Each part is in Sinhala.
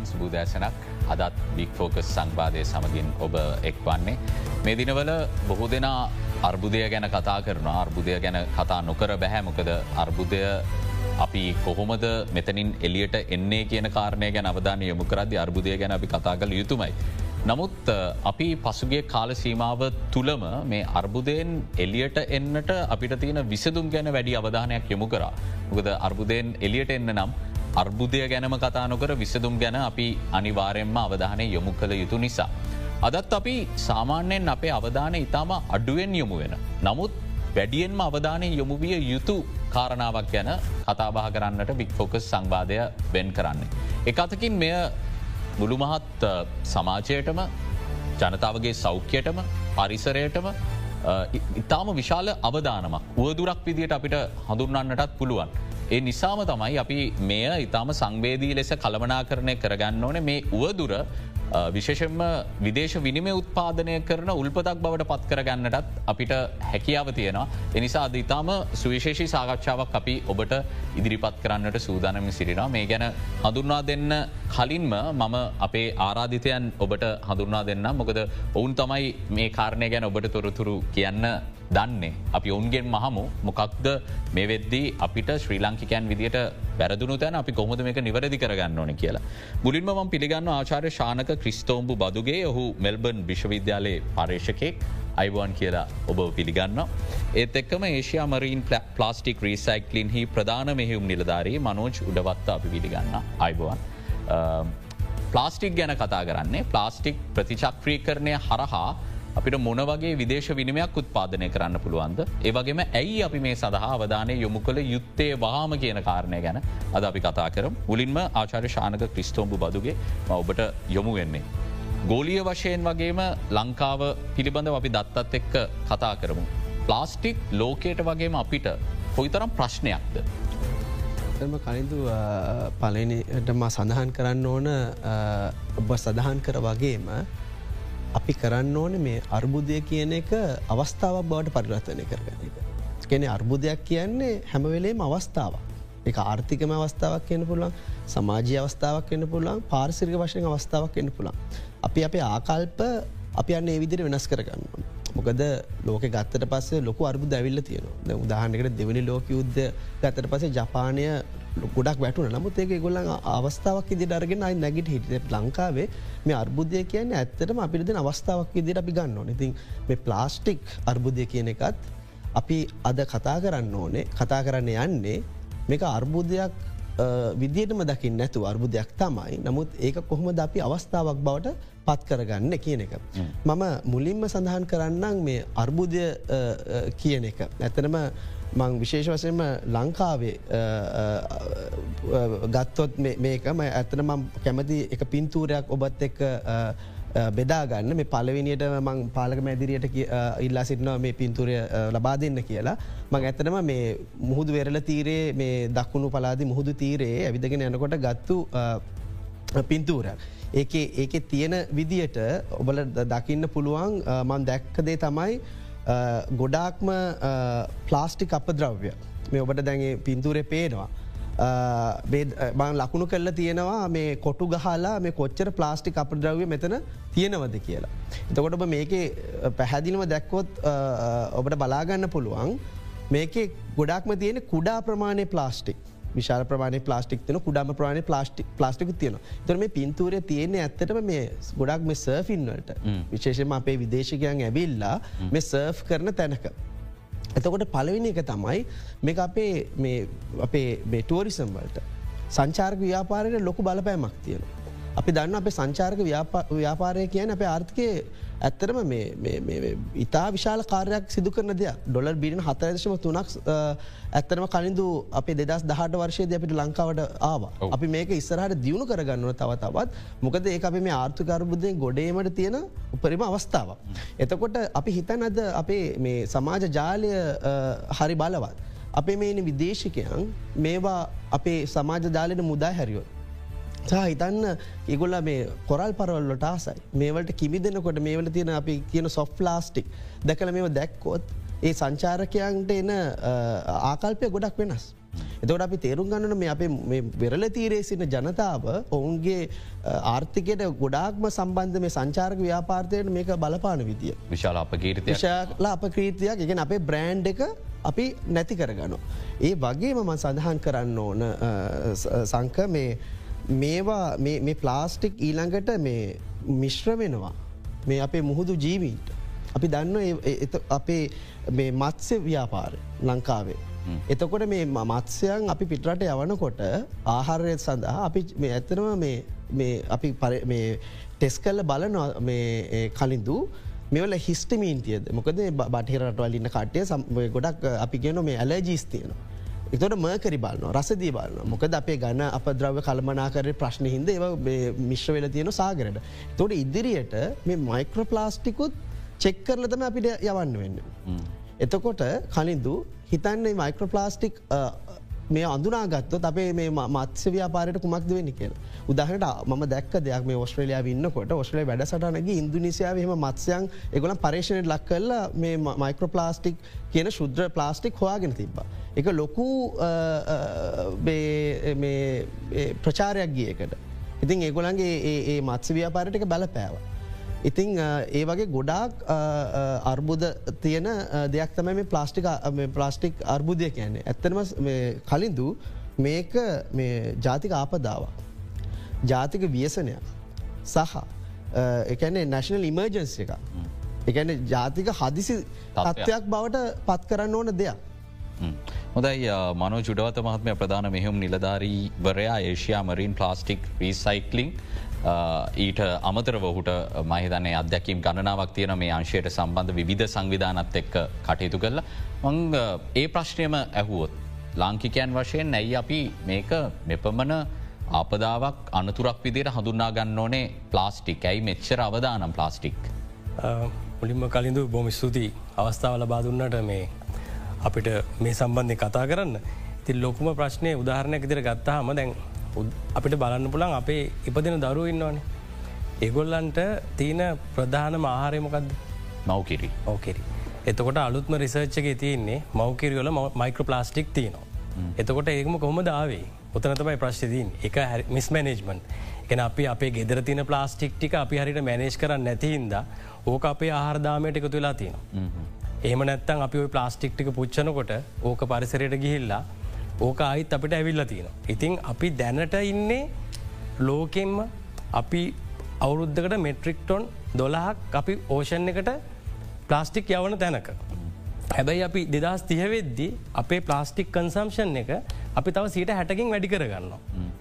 අයිබෝන් සුබූදෑසනක් අදත් බික් ෆෝකස් සංවාධය සමගින් ඔබ එක්වන්නේ. මේ දිනවල බොහෝ දෙනා අර්බුදය ගැන කතා කරන අර්බුදය ගැන කතා නොකර බැහැමොකද අර්බුදය අපි කොහොමද මෙතනින් එලියට එන්නේ කියන කාරණය ගැන අවධානය යොමු කරද අර්බුදය ගැන අපි කතා කළ යුතුමයි. නමුත් අපි පසුගේ කාල සීමාව තුළම මේ අර්බුදයෙන් එලියට එන්නට අපිට තියෙන විසදුම් ගැන වැඩි අවධානයක් යොමු කරා. මොකද අර්බුදයෙන් එලියට එන්න නම් අර්බුදය ගැනම කතානොකර විසදුම් ගැන අපි අනිවාරයෙන්ම අවධානය යොමු කළ යුතු නිසා. අදත් අපි සාමාන්‍යයෙන් අපේ අවධානය ඉතාම අඩුවෙන් යොමු වෙන. නමුත් වැඩියෙන්ම අවධානය යොමුවිය යුතු කාරණාවක් ගැන කතාබහ කරන්නට බික් ෆෝකස් සංවාධය වෙන් කරන්නේ. එකතකින් මෙය මුළුමහත් සමාජයටම ජනතාවගේ සෞඛ්‍යයටම පරිසරයටම ඉතාම විශාල අවධානමක් වුවදුරක් විදියට අපිට හඳුන්නන්නටත් පුළුවන්. ඒ නිසාම තමයි අපි මෙය ඉතාම සංවේදී ලෙස කළමනා කරණය කරගන්න ඕන. මේ වුවදුර විශේෂෙන්ම විදේශ විනිම උත්පාදනය කරන උල්පතක් බවට පත් කරගන්නටත් අපිට හැකියාව තියෙනවා. එනිසා අද ඉතාම සුවිශේෂී සාකච්ඡාවක් අපි ඔබට ඉදිරිපත් කරන්නට සූදානම සිරිනා මේ ගැන හඳුන්වා දෙන්න කලින්ම මම අපේ ආරාධිතයන් ඔබට හඳුන්වා දෙන්න මොකද ඔවුන් තමයි මේ කාරණය ගැන ඔබට තොරතුරු කියන්න දන්නේ. අපි ඔවුන්ගෙන් මහමු මොකක්ද මේ වෙද්දී අපිට ශ්‍රී ලංකිකයන් විදිට වැරදුණු තැන අපි කොහොද මේක නිවැරදි කරගන්න ඕන කියලා. මුලින්ම මම පිළිගන්න ආචාරය ශානක ක්‍රිස්තෝම්බු බදුගේ ඔහු මෙල්බර්න් විශ්වවිද්‍යාලයේ පර්ේෂකෙක් අයිවන් කියලා ඔබ පිළිගන්න. ඒත් එක්කම ඒෂයා මරීන් ප්ලාස්ටික් රීසයික්ලින් හි ප්‍රධාන මෙහිුම් නිලධාරී මනෝජ් උඩවත්තා අපි පිළිගන්න අයිබවන්. ප්ලාස්ටික් ගැන කතා කරන්නේ ප්ලාස්ටික් ප්‍රතිචක්්‍රී කරණය හරහා අපිට මොන වගේ විදේශ විනිමයක් උත්පාදනය කරන්න පුළුවන්ද. ඒවගේම ඇයි අපි මේ සඳහා අවධානය යොමු කළ යුත්තේ වහාම කියන කාරණය ගැන අද අපි කතා කරම් මුලින්ම ආචාර්ය ශානක ක්‍රිස්තෝම්බු බදුගේ ඔබට යොමු වෙන්නේ. ගෝලිය වශයෙන් වගේම ලංකාව පිළිබඳ අපි දත්තත් එක්ක කතා කරමු. ප්ලාස්ටික් ලෝකයට වගේම අපිට කොයිතරම් ප්‍රශ්නයක්ද. ම කලින්දු පලනටම සඳහන් කරන්න ඕන ඔබ සඳහන් කර වගේම අපි කරන්න ඕන මේ අර්බුදය කියන එක අවස්ථාවක් බවට පරිවර්තනය කරගන එක. කෙනෙ අර්බුදයක් කියන්නේ හැමවෙලේම අවස්ථාව. එක ආර්ථිකම අවස්ථාවක් කියන්න පුළන් සමාජී අවස්ථාවක් එන්න පුළන් පාර්සිරික වශයෙන් අවස්ථාවක් එන්න පුළන්. අපි අපේ ආකල්ප අපි අන්න ඒ විදිර වෙනස් කරගන්න. මොකද ලෝක ගත්තට පස්සේ ලොක අර්බු දැවිල්ල තියෙන උදාහනකට දෙවනි ලෝක යුද්ධ ගත්තට පසේ ජපානය ගොඩක් වැටුන නමුත් ඒක ගොල්ලන් අවස්ථාවක් ඉදි අරගෙන අයි නැගිට හිට ලංකාවේ මේ අර්බුදය කියන ඇත්තටම අපිරිදෙන අවස්ථාවක් ඉදිට අපි ගන්න ඕන. ඉතින් මේ ප්ලාස්ටික් අර්බුදය කියන එකත් අපි අද කතා කරන්න ඕනේ. කතා කරන්න යන්නේ මේක අර්බුදයක් විදිටම දකිින් නැතු අර්බුදයක් තමයි. නමුත් ඒක කොහොම ද අපි අවස්ථාවක් බවට පත් කරගන්න කියන එක. මම මුලින්ම සඳහන් කරන්නම් මේ අර්බුදය කියන එක. ඇතනම මං විශේෂ වසයෙන්ම ලංකාවේ ගත්තොත් මේකම ඇතන මම් කැමති එක පින්තූරයක් ඔබත් එක්ක බෙදාගන්න මේ පලවිනියට මං පාලක මැදිරියට ඉල්ලා සිටනවා මේ පින්තුරය ලබා දෙන්න කියලා මං ඇතනම මේ මුහුදු වෙරල තීරේ මේ දක්ුණු පලාදි මුහුදු තීරයේ ඇවිදගෙන යනකොට ගත්තු පින්තූරයක්. ඒක ඒක තියෙන විදියට ඔබල දකින්න පුළුවන් මන් දැක්කදේ තමයි ගොඩාක්ම ප්ලාස්ටික් අප ද්‍රව්‍ය මේ ඔබට දැගේ පින්තුරේ පේනවා. බං ලකුණු කල්ල තියෙනවා මේ කොටු ගහලා මේ කොච්චර ප්ලාස්ටික් අප ද්‍රව්‍ය මෙතන තියෙනවද කියලා. එතකොට ඔබ මේක පැහැදිලිම දැක්කොත් ඔබට බලාගන්න පුළුවන් මේක ගොඩක්ම තියෙන කුඩා ප්‍රමාණය ප්ලාස්ටික්. විශාල ප්‍රමාණ ප්ලාස්ටික් තින කුඩම ප්‍රාණ ප්ලාස්ටික් ප්ලාස්ටික් තියෙන තර මේ පින්තූරය තියෙන ඇත්තටම මේ ගොඩක් මේ සර්ෆින්වලට විශේෂම අපේ විදේශකයන් ඇවිල්ලා මේ සර්ෆ් කරන තැනක. එතකොට පලවිනි එක තමයි මේ අපේ අපේ බෙටුවරිසම් වලට. සංචාර්ක ව්‍යාපාරයට ලොකු බලපෑමක් තියෙන. අපි දන්න අපේ සංචාර්ක ව්‍යාපාරය කියන අපේ ආර්ථකය ඇත්තරම ඉතා විශාල කාරයක් සිදු කරන දෙයක් ඩොලර් බිලින් හතරදශම තුනක් ඇත්තරම කලින්දු අපේ දෙදස් දහට වර්ෂයද අපිට ලංකාවට ආව අපි මේක ඉස්සරහට දියුණු කරගන්නව තව තවත් මොකද ඒ අපි මේ ආර්ථකරබුද්ධයෙන් ගොඩේමට තියෙන උපරිම අවස්ථාව. එතකොට අපි හිතන් අද අපේ මේ සමාජ ජාලය හරි බලවත්. අපේ මේනි විදේශකයන් මේවා අපේ සමාජ ජාලයට මුදා හැරියොත්. හිතන්න ඉගොල්ල මේ කොරල් පරවල්ලට ආසයි මේවලට කිමි දෙනකොට මේවල තියෙන අපි කියන සොෆ් ලාස්ටික් දැකල මෙම දැක්කොත් ඒ සංචාරකයන්ට එන ආකල්පය ගොඩක් වෙනස්. එතවට අපි තේරුම් ගන්නන මේ අප වෙරල තීරේ සින්න ජනතාව ඔවුන්ගේ ආර්ථිකයට ගොඩාක්ම සම්බන්ධ මේ සංචාරක ව්‍යාපාර්තයට මේක බලපාන විදිිය. විශාල අප කීර්තිය විශාල අප ක්‍රීතියක් ගෙන අපේ බ්‍රෑන්් එක අපි නැති කරගනු. ඒ වගේම මන් සඳහන් කරන්න ඕන සංක මේ මේවා මේ ප්ලාස්ටික් ඊළඟට මේ මිශ්‍ර වෙනවා. මේ අපේ මුහුදු ජීවීට. අපි දන්න අපේ මත්ස්‍ය ව්‍යාපාර ලංකාවේ. එතකොට මේ මත්ස්‍යයන් අපි පිටරට යවනකොට ආහාරය සඳහා අපි ඇත්තනම අපි ටෙස් කල්ල බලන කලින්දු මෙවල හිස්ටමීන්තියද මොකද බටහිරටවලින්න කටය ගොඩක් අපි ගෙන මේ ඇලජීස් තියෙනවා. එතොට මර්කරි බලන රසදී බලන්න මොකද අපේ ගන්න අප ද්‍රව කල්මනාකර ප්‍රශ්න හින්ද ඒව මිශ්‍ර වෙල තියෙන සාගරට. තොට ඉදිරියට මේ මයික්‍රෝපලාස්ටිකුත් චෙක් කරලතම අපිට යවන්න වෙන්න. එතකොට කලින්දු හිතන්නේ මයික්‍රෝපලාස්ටික් මේ අඳුනාගත්තොත් අපේ මේ මත්ස්‍ය ව්‍යාපාරයට කුමක්ද වෙන්න කියල. උදහට ම දැක් දෙයක් මේ ඔස්ට්‍රලයා වන්නකොට ඔස්ට්‍රලේ වැඩසටනගේ ඉන්දුනිසියාවහම මත්ස්‍යයන් එගොල පරේෂණයට ලක් කල්ලා මේ මයික්‍රෝපලාස්ටික් කියන ශුද්‍ර ප්ලාස්ටික් හොයාගෙන තිබ්බා. එක ලොකු ප්‍රචාරයක් ගියකට. ඉතින් ඒගොලන්ගේ ඒ මත්ස ව්‍යාපාරටක බල පෑව. ඉතිං ඒ වගේ ගොඩාක් අර්බුද තියෙන දෙයක් තමයි මේ ප්ලාස්ටික ප්ලාස්ටික් අර්බුදය කියන්නේ ඇත්තනම කලින්දු මේක ජාතික ආපදාව. ජාතික වියසනයක් සහ එකනේ නැශනල් ඉමර්ජන්ස එක. එකන ජාතික හදිසි තත්ත්වයක් බවට පත් කරන්න ඕන දෙයක්. හොදයි මනෝ ජුඩවත මහත්මය ප්‍රධාන මෙහෙම් නිලධාරී වරයා ඒෂයා මරීන් ප්ලාස්ටික් රීසයිකලිං ඊට අමතරව හුට මහිතන්නේ අධ්‍යැකීම් ගණනාවක් තියෙන මේ අංශයට සම්බන්ධ විධ සංවිධානත් එක්ක කටයුතු කරලා මං ඒ ප්‍රශ්නයම ඇහුවොත්. ලාංකිකයන් වශයෙන් ඇයි අපි මේක මෙපමණ ආපදාවක් අනතුරක් විදියට හඳුන්නා ගන්න ඕනේ ප්ලාස්ටික් ඇයි මෙච්චර අවදානම් ප්ලාස්ටික්. මුලින්ම කලින්ඳු බොම ස්තුතියි අවස්ථාවල බාදුන්නට මේ අපිට මේ සම්බන්ධය කතා කරන්න ති ලොකුම ප්‍රශ්නය උදාහරණයක් ඉදිර ගත්තාහම දැන් අපිට බලන්න පුළන් අපේ ඉපදින දරුව ඉන්නවානේ. ඒගොල්ලන්ට තියන ප්‍රධාන ආහාරයමකක්ද මවකිරි ඕකෙරි. එතකොට අලුත්ම රිසර්ච්චගේ තියන්නේ මවකිරියල මයික්‍ර ප්ලාස්ටික් තියනවා. එතකොට ඒකම කොහොම දාවේ උතන තමයි ප්‍රශ්තිදීන් එක මිස් මනේජ්මන්් එන අපි අපේ ගෙදර තින ප්ලාස්ටික් ටික අපි හරිට මැනේජ් කරන්න නැතිහින්ද ඕක අපේ ආහාරදාමයට එකතු වෙලා තියෙනවා. ඒම නැත්තන් අපි ප්ලාස්ටික්ටික පුච්චනකොට ඕක පරිසරයට ගිහිල්ලා ඕක අයිත් අපිට ඇවිල්ල තියෙන. ඉතින් අපි දැනට ඉන්නේ ලෝකෙන්ම අපි අවුරුද්ධකට මෙට්‍රික්ටොන් දොළහක් අපි ඕෂන් එකට ප්ලාස්ටික් යවන තැනක. හැබැයි අපි දෙදස් තියවෙද්දි අපේ ප්ලාස්ටික් කන්සම්ෂන් එක අපි තව සීට හැටකින් වැඩි කරගන්න.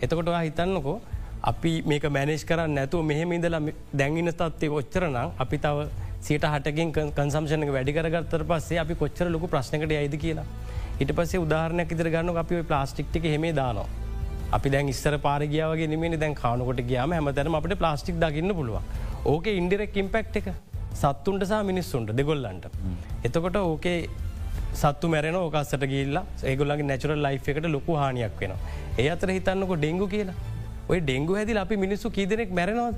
එතකොට හිතන්නකෝ අපි මේක මැනේජ් කරන්න නැතුව මෙහෙම ඉඳලා දැන්ගින තත්වේ ඔච්චරනම් අපි තව සියට හටකින් කන්සම්ෂණක වැඩි කරගත්තර පස්සේ අපි කොච්චර ලොකු ප්‍රශ්නකට යයිද කියලා. ඉට පස්සේ උදාහරණයක් ඉදිර ගන්න අපි ප්ලාස්ටික්ටික හෙමේ දානවා. අපි දැන් ඉස්සර පාරගියාවගේ නිමේ දැන් කානකොට ගයාම හැමතැන අපට ප්ලාස්ටික් දකින්න පුළුව. ඕක ඉන්ඩිරෙක් ඉම්පෙක්් එක සත්තුන්ට සහ මිනිස්සුන්ට දෙගොල්ලන්ට. එතකොට ඕකේ සත්තු මැරෙන ඕකස්සට ගිල්ලා ඒගොල්ලගේ නැචරල් ලයි් එකට ලොකු හානියක් වෙන. ඒ අතර හිතන්නක ඩෙංගු කියලා ඔය ඩෙංගු හැදිල අපි මිනිස්සු කීදනෙක් මැරෙනවාද.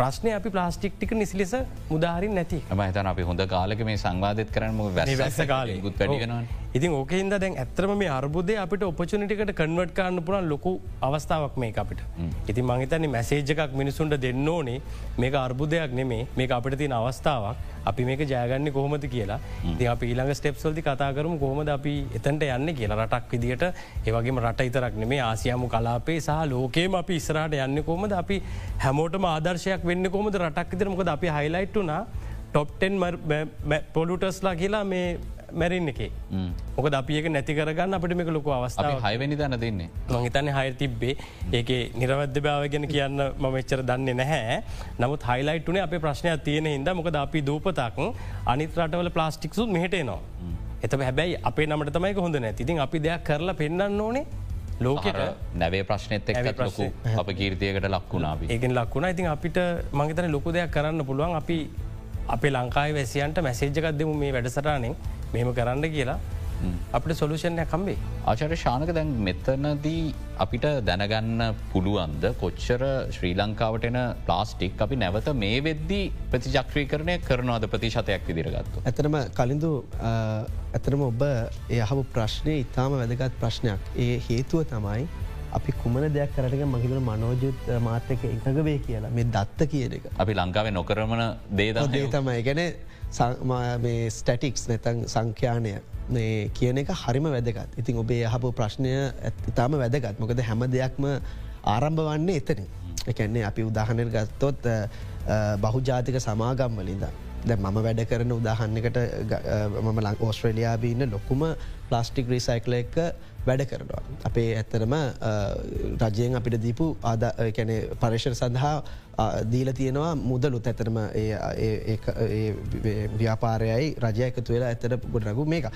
ප්‍රශ්නය අපි ප්ලාස්ටික්ටික නිසිලෙස මුදාහරින් නැති මහිතන අපි හොඳ කාලක මේ සංවාධත් කරන වැස්ස කාල ගුත් පැටිගෙනවා. ඉතින් ඕකහින්ද දැන් ඇත්‍රම මේ අර්බුදය අපිට ඔපචනිටිකට කන්වට් කරන්න පුරන් ලොකු අවස්ථාවක් මේ අපිට. ඉති මහිතන මැසේජ්ජකක් මිනිසුන්ට දෙන්න ඕනේ. මේක අර්බුදයක් නෙමේ. මේ අපිට තින අවස්ථාවක්. අපි මේක ජයගන්න කොහොමද කියලා. ති අප ඊළඟ ස්ටප්සල්ති කතා කරම කොහොමද අපි එතන්ට යන්න කියලා. රටක් විදිට ඒවගේම රට ඉතරක් නෙමේ. ආසියමු කලාපේ සහ ලෝකේම අපි ඉස්රට යන්න කොමද අපි හැමෝටම ආදර්ශයක් වෙන්න කොමද රටක් ඉතරමකද අපි හයිලයිට්ටුනා ටොප්ටෙන් පොලුටස්ලා කියලා මේ මැරෙන් එක. මොක අපියක නැති කරගන්න අපට මේක ලොක අවස්ථාව හයවැනි දන්න. දෙන්නේ මහිතන හය තිබ්බේ. ඒක නිරවද්‍ය භාව ගැන කියන්න මම එච්චර දන්නේ නැහැ. නමුත් හයිලයිට්නේ අප ප්‍රශ්නයක් තියෙන හිද මොකද අපි දූපතක් අනිත් රටවල ප්ලාස්ටික්සුත් මෙහටේනවා. එත හැබැයි අපේ නමට තමයි හොඳ නැතිතින් අපි දෙයක් කරලා පෙන්න්න ඕනේ ලෝකට. නැවේ ප්‍රශ්නත් එක් ලොකු අප කීර්තියකට ලක්වුණා ඒගෙන් ලක්වුණ ඉතින් අපිට මංගතන ලොකු දෙයක් කරන්න පුළුවන්. අපි අපේ ලංකායි වැසියන්ට මැසේජ්ජකක් දෙමු මේ වැඩසටානෙන් මෙම කරන්න කියලා අපට සොලූෂණය කම්බේ ආචර ශානක දැන් මෙතනදී අපිට දැනගන්න පුළුවන්ද කොච්චර ශ්‍රී ලංකාවටන ප්ලාස්ටික් අපි නැවත මේ වෙද්දී ප්‍රතිචක්්‍රී කරණය කරනවාද ප්‍රතිශතයක් විදිරගත්තු. ඇතරම කලින්දු ඇතරම ඔබ එයහපු ප්‍රශ්නය ඉතාම වැදගත් ප්‍රශ්නයක්. ඒ හේතුව තමයි අපි කුමන දෙයක් කරටක මහිතන මනෝජුත් මාත්‍යක එකගවේ කියලා. මේ දත්ත කියන එක. අපි ලංකාවේ නොකරමන දේද දේ තමයි. ගැන ස්ටටික්ස් නැතන් සංඛ්‍යානය කියන එක හරිම වැදගත් ඉතින් ඔබේ යහපු ප්‍රශ්නය ඉතාම වැදගත් මොකද හැම දෙයක්ම ආරම්භ වන්නේ එතන. එකන්නේ අපි උදාහනය ගත්තොත් බහුජාතික සමාගම් වලින්ද. දැ මම වැඩ කරන උදාහන්නකට මම ලං ඕස්ට්‍රේලයාාබීන්න ලොකුම ප්ලාස්ටික් රිසයිකල එක වැඩ කරනවා. අපේ ඇත්තරම රජයෙන් අපිට දීපු ආද කැනෙ පර්ේෂණ සඳහා දීල තියෙනවා මුදලුත් ඇතරම ව්‍යාපාරයයි රජය එකතු වෙලා ඇතර ගොඩනගු මේක.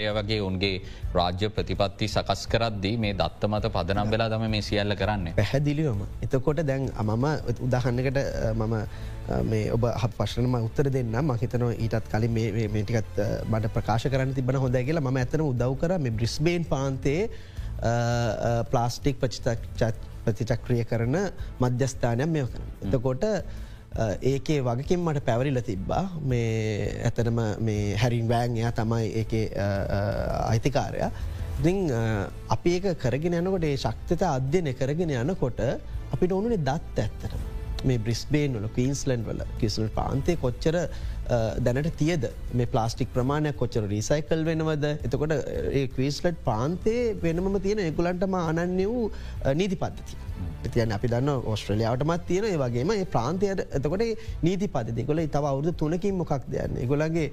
ලිය වගේ උන්ගේ රාජ්‍ය ප්‍රතිපත්ති සකස් කරද්දී මේ දත්ත මත පදනම් වෙලා දම මේ සියල්ල කරන්න. පැහැදිලිවම. එතකොට දැන් මම උදාහන්නකට මම මේ ඔබ හ පශ්නම උත්තර දෙන්න මහිතනව ඊටත් කලින් මේටිකත් බට ප්‍රකාශ කරන්න තිබන හොඳ කියලා. ම ඇතන උදව් කර මේ බ්‍රිස්බේන් පාන්තේ ප්ලාස්ටික් පචිතක් ප්‍රතිචක්‍රිය කරන මධ්‍යස්ථානයක් මෙය කරන. එතකොට ඒකේ වගකින් මට පැවරිල තිබ්බා මේ ඇතනම මේ හැරින් වෑන්යා තමයි ඒ අයිතිකාරයා. ඉ අපි ඒක කරගෙන යනකොට ඒ ශක්තත අධ්‍යනය කරගෙන යනකොට අපිට ඕනුනේ දත් ඇත්තරම. මේ බ්‍රිස්බේන් වල කීන්ස්ලන්් වල කිසල් පාන්තය කොච්චර දැනට තියද? මේ ප්ලාස්ටික් ප්‍රමාණයක් කොච්චර රිසයිකල් වෙනවද? එතකොට ඒ කවිස්ලට් පාන්තේ වෙනම තියෙන එකුලන්ටම අනන්‍ය වූ නීති පද්ධති. තියන අපි දන්න ඔස්ට්‍රලියාවටමත් තියෙන ඒ වගේම ඒ ප්‍රාන්තයට එතකොට නීති පදති කොල තව අවුදු තුනකින් මොකක් දෙයන්න ගොලගේ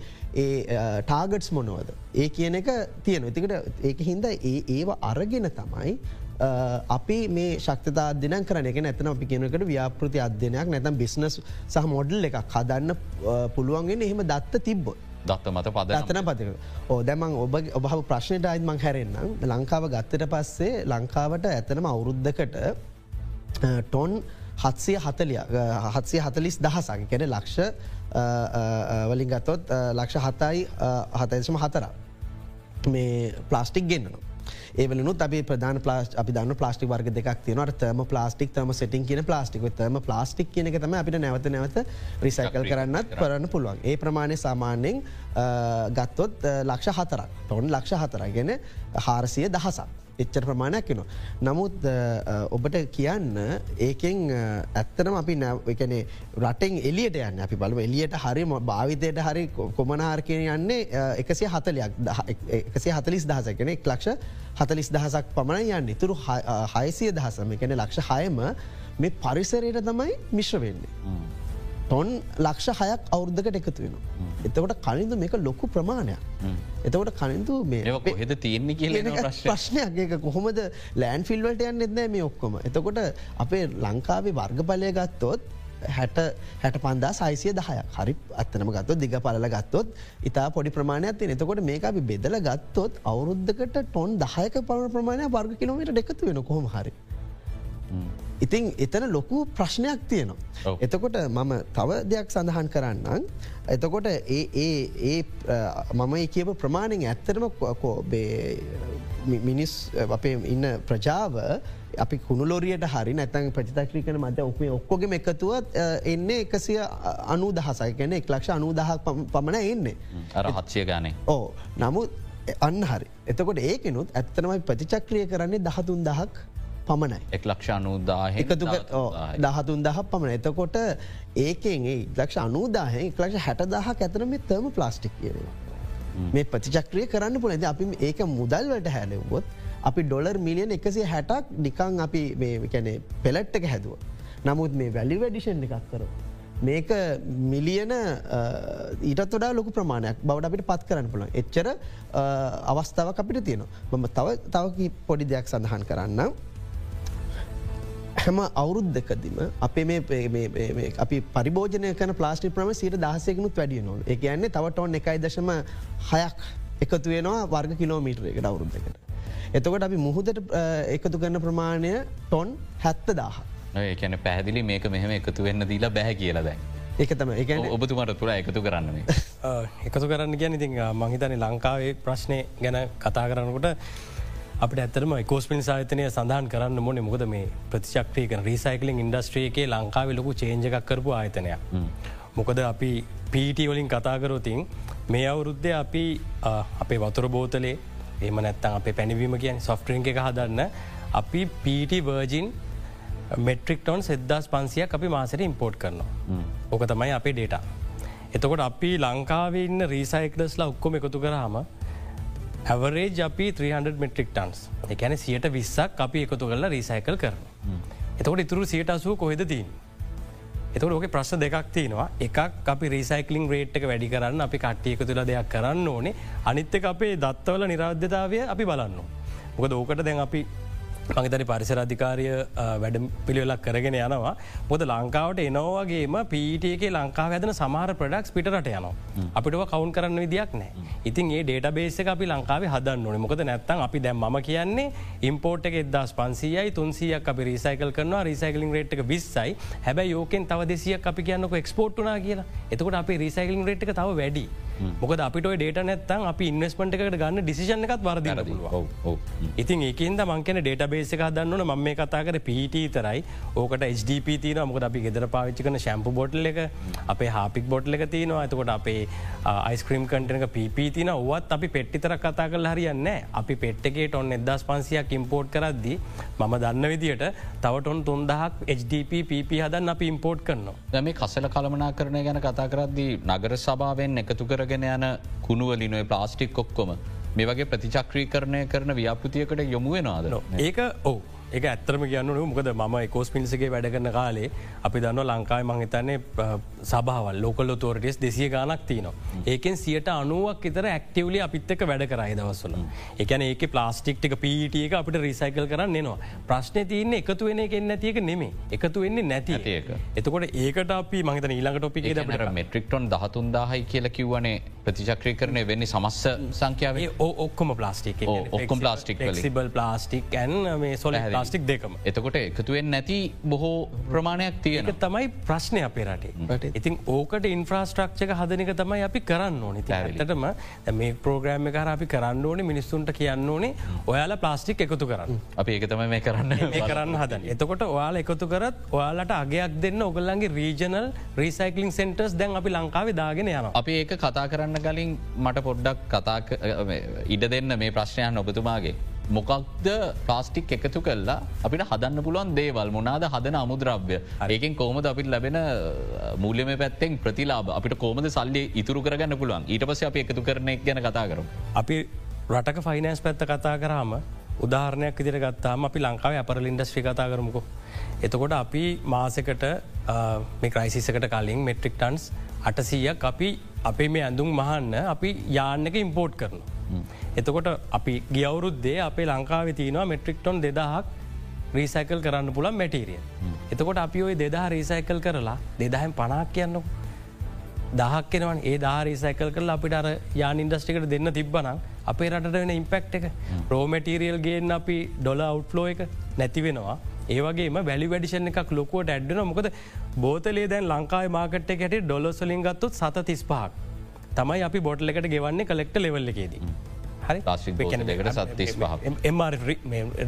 ඒ ටාගට්ස් මොනවද. ඒ කියන එක තියෙන එතිකට ඒක හින්ද ඒ ඒවා අරගෙන තමයි අපි මේ ශක්තතා අධ්‍යන කරන එක නැතන අපි කියනකට ව්‍යාපෘති අධ්‍යනයක් නැතම් බිස්නස් සහ මොඩල් එකක් හදන්න පුළුවන්ගෙන එහෙම දත්ත තිබ්බොත්. දත්ත මත පද අතන පතික ඕ දැමන් ඔබ ඔබ ප්‍රශ්නයට අයිත් මං හැරෙන්න්නම් ලංකාව ගත්තට පස්සේ ලංකාවට ඇතනම අවුරුද්ධකට ටොන් හත්සිය හතලිය හත්සිය හතලිස් දහසක්. කැන ලක්ෂ වලින් ගත්තොත් ලක්ෂ හතයි හතයිසම හතර මේ ප්ලාස්ටික් ගෙන්න්නවා. ඒවලනු අපි ප්‍රධාන ප්ලාස් අපි දන්න ප්ලාස්ටික් වර්ග දෙක් තියනට තම ප්ලාස්ටික් තම සටින් කියන ප්ලාස්ටික්. තම ප්ලාස්ටික් කියන තම අපිට නැවත නැවත රිසයිකල් කරන්නත් කරන්න. පුළුවන්. ඒ ප්‍රමාණය සාමාන්‍යෙන් ගත්තොත් ලක්ෂ හතරක්. ටොන් ලක්ෂ හතර ගැන හාරසිය දහසක්. එච්චර ප්‍රමාණයක් නවා. නමුත් ඔබට කියන්න ඒකෙන් ඇත්තනම අපි නැකනේ රටෙන් එලියට යන්න අපි බලම එලියට හරි භාවිතයට හරි කොමනාර්කය යන්නේ එකසිය හතලයක් එකසිය හතලිස් දහස කෙනෙ එක් ලක්ෂ හතලිස් දහසක් පමණ යන්න ඉතුරු හයසිය දහසම එකන ලක්ෂ හයම මේ පරිසරයට තමයි මිශ්‍ර වෙන්නේ. ටොන් ලක්ෂ හයක් අවුද්ධකට එකතු වෙන. එතකොට කලින්ද මේක ලොකු ප්‍රමාණයක්. එතකොට කලින්තු මේ හෙද තියන්නේ කිය ප්‍රශ්නයක් ඒක කොහොමද ලෑන් ෆිල්වලට යන්න එන්න මේ ඔක්කොම. එතකොට අපේ ලංකාවේ වර්ගපලය ගත්තොත් හැට හැට පන්දා සයිසිය දහය හරි අත්තනම ගත්තොත් දිග පල ගත්තොත් ඉතා පොඩි ප්‍රමාණයක් තිය එතකොට මේ අපි බෙදල ගත්තොත් අවුරුද්ධකට ටොන් දහයක පල ප්‍රමාණය වර්ග කිලෝමට එකතු වෙන කොහොම හරි. ඉතින් එතන ලොකු ප්‍රශ්නයක් තියෙනවා. එතකොට මම තව දෙයක් සඳහන් කරන්නම්. එතකොට ඒ මම කියව ප්‍රමාණෙන් ඇත්තරම මිනිස් අපේ ඉන්න ප්‍රජාව අපි කුණුලොරියට හරි නැතන් ප්‍රතිතක්්‍රිකන මත ඔක්ේ ඔක්කොගම එකතුවත් එන්නේ එකසිය අනු දහසයි ගැන එක් ලක්ෂ අනු දහක් පමණ එන්නේ. අර හත්සිය ගානේ. ඕ නමුත් අන්න හරි. එතකොට ඒකනුත් ඇත්තනමයි ප්‍රතිචක්‍රිය කරන්නේ දහතුන් දහක් පමණයි. එක් ලක්ෂ අනූදාහ එකතු දහතුන් දහ පමණ එතකොට ඒකෙන් ලක්ෂ අනූදාහ ලක්ෂ හැට දහ ඇතන මේ තර්ම ප්ලාස්ටික් කියනවා. මේ ප්‍රතිචක්‍රිය කරන්න පුළද අපි ඒක මුදල්වට හැලවොත් අපි ඩොලර් මිලියන එකසේ හැටක් නිකං අපි කැනෙ පෙලට්ටක හැදුව. නමුත් මේ වැලි වැඩිෂන් එකක් කර. මේක මිලියන ඊටත් වඩා ලොකු ප්‍රමාණයක් බවට අපිට පත් කරන්න පුළන් එච්චර අවස්ථාවක් අපිට තියෙනවා මම තව තවකි පොඩි දෙයක් සඳහන් කරන්න. හැම අවුරුද්ධකදම අපේ මේ අපි පරිභෝජනය කන ප්ලාස්ටි ප්‍රම සිට දහසයකනුත් වැඩිය නො එක යන්නේ තවටොන් එකයි දශම හයක් එකතු වෙනවා වර්ග කිලෝමීටර එකට අවුරුද්ධකට. එතකොට අපි මුහුදට එකතු කරන ප්‍රමාණය ටොන් හැත්ත දාහ. ඒකැන පැහදිලි මේක මෙහම එකතු වෙන්න දීලා බැහැ කියලා දැන්. ඒක තම එකන ඔබතුමට තුළ එකතු කරන්න මේ. එකතු කරන්න ගැන ඉතින් මහිතන ලංකාවේ ප්‍රශ්නය ගැන කතා කරන්නකොට අපට ඇතරම කෝස්පින් සාහිතනය සඳහන් කරන්න මොන මොකද මේ ප්‍රතිචක්්‍රීක රීසයිකලින් ඉන්ඩස්ට්‍රිය එකේ ලංකාව ලොකු චේන්ජකක් කරපු ආයතනයක්. මොකද අපි පීට වලින් කතාකරොතින් මේ අවුරුද්ධ අපි අපේ වතුර බෝතලේ එම නැත්තන් අපේ පැනිවීම කියෙන් සොෆ්ටරිං එක හදන්න අපි පීට වර්ජින් මෙට්‍රික්ටොන් සෙදදාස් පන්සියක් අපි මාසට ඉම්පෝට් කරනවා. ඕක තමයි අපේ ඩේට. එතකොට අපි ලංකාවේ ඉන්න රීසයිකලස්ලා ඔක්කොම එකතු කරහම ඇවරේජ් අපි 300 මෙට්‍රික් ටන්ස් එකැන සියට විස්සක් අපි එකතු කරලා රීසයිකල් කරන. එතකොට ඉතුරු සියට අසූ කොහෙද තින්. එතකට ඕක ප්‍රශ්න දෙකක් තියෙනවා එකක් අපි රීසයිකලින් රේට් එක වැඩි කරන්න අපි කට්ටිය එකතු තුළ දෙයක් කරන්න ඕනේ අනිත්්‍යක අපේ දත්තවල නිරාධ්‍යතාවය අපි බලන්න. මොකද ඕකට දැන් අපි මගතනි පරිසර අධිකාරය වැඩ පිළිවෙලක් කරගෙන යනවා. මොද ලංකාවට එනෝවගේම පීටේ ලංකාව ඇදන සමාර ප්‍රඩක්ස් පිටට යනවා. අපිට කවුන් කරන්න විදියක් නෑ ඉතින් ඒ ඩේට බේසක අපි ලංකාව හදන්න ඕන. මොකද නැත්තන් අපි දැම් ම කියන්නේ ඉම්පෝට් එක එදස් පන්සියයි තුන්සියක් අපි රිසයිකල් කරනවා. රිසයිකලින් රේට් එක විස්සයි. හැබැ යෝකෙන් තව දෙසියක් අපි කියන්නක එක්ස්පෝට්නා කියලා. එතකොට අපි රිසයිකලින් රේට් එක තව වැඩි මොකද අපිට ඩේට නැත්තන් අපි ඉන්වස්මට එකට ගන්න ඩිසිෂන් එකත් වරදින්න ඉතින් ඒකන්ද මංකන ඩේට බේසක දන්නන ම මේ කතා කර පිහිට තරයි ඕකට HDP තින මොකද අපි ගෙදර පාවිච්චි කන ශැම්පු බොට්ල එක අපේ හාපික් බොට්ල එක තියෙනවා. ඇතකොට අපේ අයිස්ක්‍රීම් කටනක පිපී තින ඔවත් අපි පෙට්ටිතර කතා කල හරියන්න අපි පෙට්ටකේට ඔන්න එදස් පන්සියක් ඉම්පෝට් කරද්දි මම දන්න විදිට තවටොන් තුන්දහක් HDP PP හදන්න අපි ඉම්පෝට් කරනවා. දැම කසල කළමනා කරනය ගැන කතා කරද්දී නගර සභාවෙන් එකතු කර කරගෙන යන කුණුවලිනුවේ ප්ලාස්ටික් කොක්කොම මේ වගේ ප්‍රතිචක්‍රී කරණය කරන ව්‍යාපෘතියකට යොමුුවෙනවාද ඒක ඕ එක ඇත්තරම කියන්න මොකද ම එකෝස් පින්සගේ වැඩ කරන කාලේ අපි දන්න ලංකායි මංහිතන්නේ සබාවල් ලෝකල් තෝරටස් දෙසිය ගානක් තියනවා. ඒකෙන් සියට අනුවක් එතර ඇක්ටවලි අපිත්තක වැඩ කරයි දවස්සල. එකන ඒක ප්ලාස්ටික්ටික පීටියක අපිට රිසයිකල් කරන්න නවා. ප්‍රශ්නය තියන්නේ එකතු වෙන එකෙන් නැතියක නෙමේ එකතු වෙන්නේ නැති ඒක. එතකොට ඒකට අපි මහිත ඊළඟ ටොපි මෙට්‍රික්ටොන් දහතුන්දාහයි කියල කිව්වනේ ප්‍රතිචක්‍රී කරණය වෙන්නේ සමස්ස සංඛ්‍යාවේ ඔක්කොම ප්ලාස්ටික් ඔක්කොම ප්ලාස්ටික් සිබල් ප්ලාස්ටික් ඇන් මේ සොල ප්ලාස්ටික් දෙකම. එතකොට එකතුවෙන් නැති බොහෝ ප්‍රමාණයක් තියෙන තමයි ප්‍රශ්නය අපේ රටේ. ඉතින් ඕකට ඉන්ෆ්‍රස්ට්‍රක්ෂක හදනක තමයි අපි කරන්න ඕනි. ඇතටම මේ ප්‍රෝග්‍රෑම් කර අපි කරන්න ඕනේ මිනිස්සුන්ට කියන්න ඕනේ ඔයාලා ප්ලාස්ටික් එකතු කරන්න. අපි ඒක තමයි මේ කරන්න කරන්න හදන එතකොට ඔයාල එකතු කරත් ඔයාලට අගයක් දෙන්න ඔගල්ලන්ගේ රීජනල් රීසයිකලින් සෙන්ටර්ස් දැන් අපි ලංකාව දාගෙන යන අපි ඒක කතා කරන්න ගලින් මට පොඩ්ඩක් කතා ඉඩ දෙන්න මේ ප්‍රශ්නයන් ඔබතුමාගේ මොකක්ද ප්ලාස්ටික් එකතු කල්ලා අපිට හදන්න පුළුවන් දේවල්? මොනාද හදන අමුද්‍රව්‍ය? ඒකෙන් කෝමද අපිට ලැබෙන මූල්‍යම පැත්තෙන් ප්‍රතිලාබ අපිට කෝමද සල්ලි ඉතුරු කරගන්න පුළුවන්? ඊට පස අප එකතු කරන ගැන කතා කරු. අපි රටක ෆයිනන්ස් පැත්ත කතා කරාම උදාහරණයක් ඉදිර ගත්තාම අපි ලංකාව අපරල ඉන්ඩස්්‍රි කතා කරමුකෝ. එතකොට අපි මාසකට මේ ක්‍රයිසිසකට කලින් මෙට්‍රික් ටන්ස් අටසීයක් අපි අපේ මේ ඇඳුම් මහන්න අපි යාන්නක ඉම්පෝට් කරනවා. එතකොට අපි ගියවුරුද්දේ අපේ ලංකාව තියනවා මෙට්‍රික්ටොන් දෙදහක් රීසයිකල් කරන්න පුළන් මැටීරිය. එතකොට අපි ඔය දෙදා රීසයිකල් කරලා දෙදහම් පනාක් කියන්නක. දහක් කෙනවන් ඒ ධාරීසයිකල් කල අපිට අර යාන ඉන්ඩස්ටිකට දෙන්න තිබ්බනම් අපේ රට වෙන ඉම්පෙක්් එක රෝමටීරියල් ගේන්න අපි ඩොල අවට්ලෝ එක නැති වෙනවා ඒවගේම වැලි වැඩිෂන් එකක් ලොකුවට ඇඩ්ඩන මොකද බෝතලේ දැන් ලංකායි මාකට් එකට ඩොලොසලින් ගත්තුත් සත තිස්පහක් තමයි අපි බොට්ල එකට ගෙවන්නේ කලෙක්ට ලෙවල්ල එකේදී.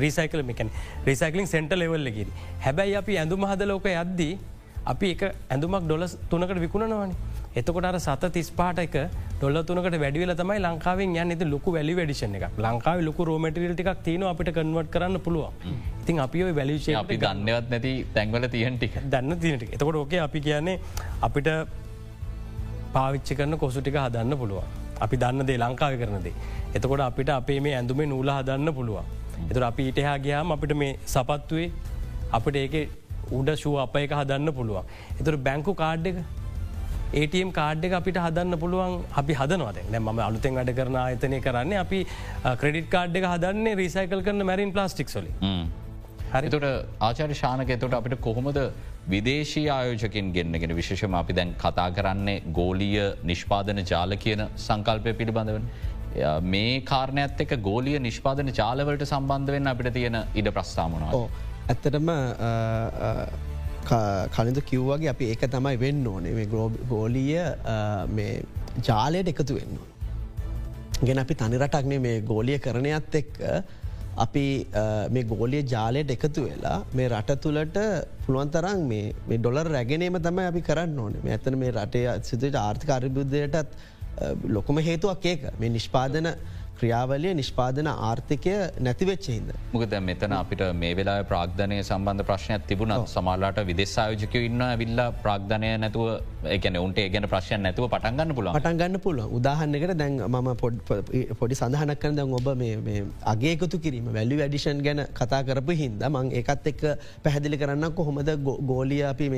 රීසයිකල මෙකැන රිසයිකලින් සෙන්ට ලෙවල්ලකින් හැබැයි අපි ඇඳුම හද ලෝක යද්දී අපි එක ඇඳුමක් ඩොලස් තුනකට විකුණනවානේ එතකොට අර සත තිස්පාට එක ඩොල්ල තුනකට වැඩිවල තමයි ලංකාවෙන් යන්න. ඇති ලොකු වැලි වැඩිෂන එක ලංකාව ලොකු රෝමටිල් ටික් තියන අපිට කන්වට කරන්න පුළුව ඉතින් අපි ඔය වැලිෂය අපි ගන්නවත් නැති තැන්වල තියන්ටික දන්න තිනට එතකොට ඕකේ අපි කියන්නේ අපිට පාවිච්චි කරන කොසු ටික හදන්න පුළුවන්. අපි දන්න දේ ලංකාව කරනදේ එතකොට අපිට අපේ මේ ඇඳුමේ නූල හදන්න පුළුවන්. එතුර අපි ඊටහා ගයාම අපිට මේ සපත්තුවේ අපිට ඒක උඩ ශුව අප එක හදන්න පුළුවන්. එතුර බැංකු කාඩ් එක ඒටම් කාඩ් එක අපිට හදන්න පුළුවන් අපි හදනවද නැම අලුතෙන් වැඩ කරන ආයතනය කරන්නේ අපි ක්‍රඩිට කාඩ් එක හදන්නේ රීසයිකල් කරන මැරින් ප්ලාස්ටික් සොලි හරිතුට ආචාර ශානක එතොට අපිට කොහොමද විදේශී ආයෝජකින් ගෙන්න්නගෙන විශේෂම අපි දැන් කතා කරන්නේ ගෝලිය නිෂ්පාදන ජාල කියන සංකල්පය පිළිබඳවන්. මේ කාරණයත් එක ගෝලිය නිෂ්පාදන ජාලවලට සම්බන්ධ වෙන්න අපිට තියෙන ඉඩ ප්‍රස්ථාමනවා. ඇත්තටම කලින්ද කිව්වගේ අපි ඒක තමයි වෙන්න ඕනේ. මේ ගෝබ ගෝලිය ජාලයට එකතු වෙන්න. ගෙන අපි තනිරටක්නේ මේ ගෝලිය කරණයත් එක්ක අපි මේ ගෝලිය ජාලයට එකතු වෙලා මේ රට තුළට පුළුවන්තරම් මේ ඩොලර් රැගෙනීම තමයි අපි කරන්න ඕන. මේ ඇතන මේ රටේ සිතට ආර්ථික අරිබුද්ධයටත් ලොකුම හේතුවක් ඒක. මේ නිෂ්පාදන ක්‍රියාවලිය නිෂ්පාදන ආර්ථිකය නැතිවෙච්චහිද. මුකද මෙතන අපිට මේ වෙලා ප්‍රාග්ධනය සම්බන්ධ ප්‍රශ්නයක් තිබුණත් සමාලාට විදෙස්සායෝජකය ඉන්න විල්ලා ප්‍රාග්ධනය නැතුව එකන උන්ට ඒගැන ප්‍රශ්න නැතුව පටන්ගන්න පුල පටන්ගන්න පුළුව උදාහන්නකට දැන් ම පොඩි සඳහනක් කන දැන් ඔබ අගේකුතු කිරීම වැලි වැඩිෂන් ගැන කතා කරපු හින්ද මං ඒකත් එක්ක පැහැදිලි කරන්න කොහොමද ගෝලිය අපි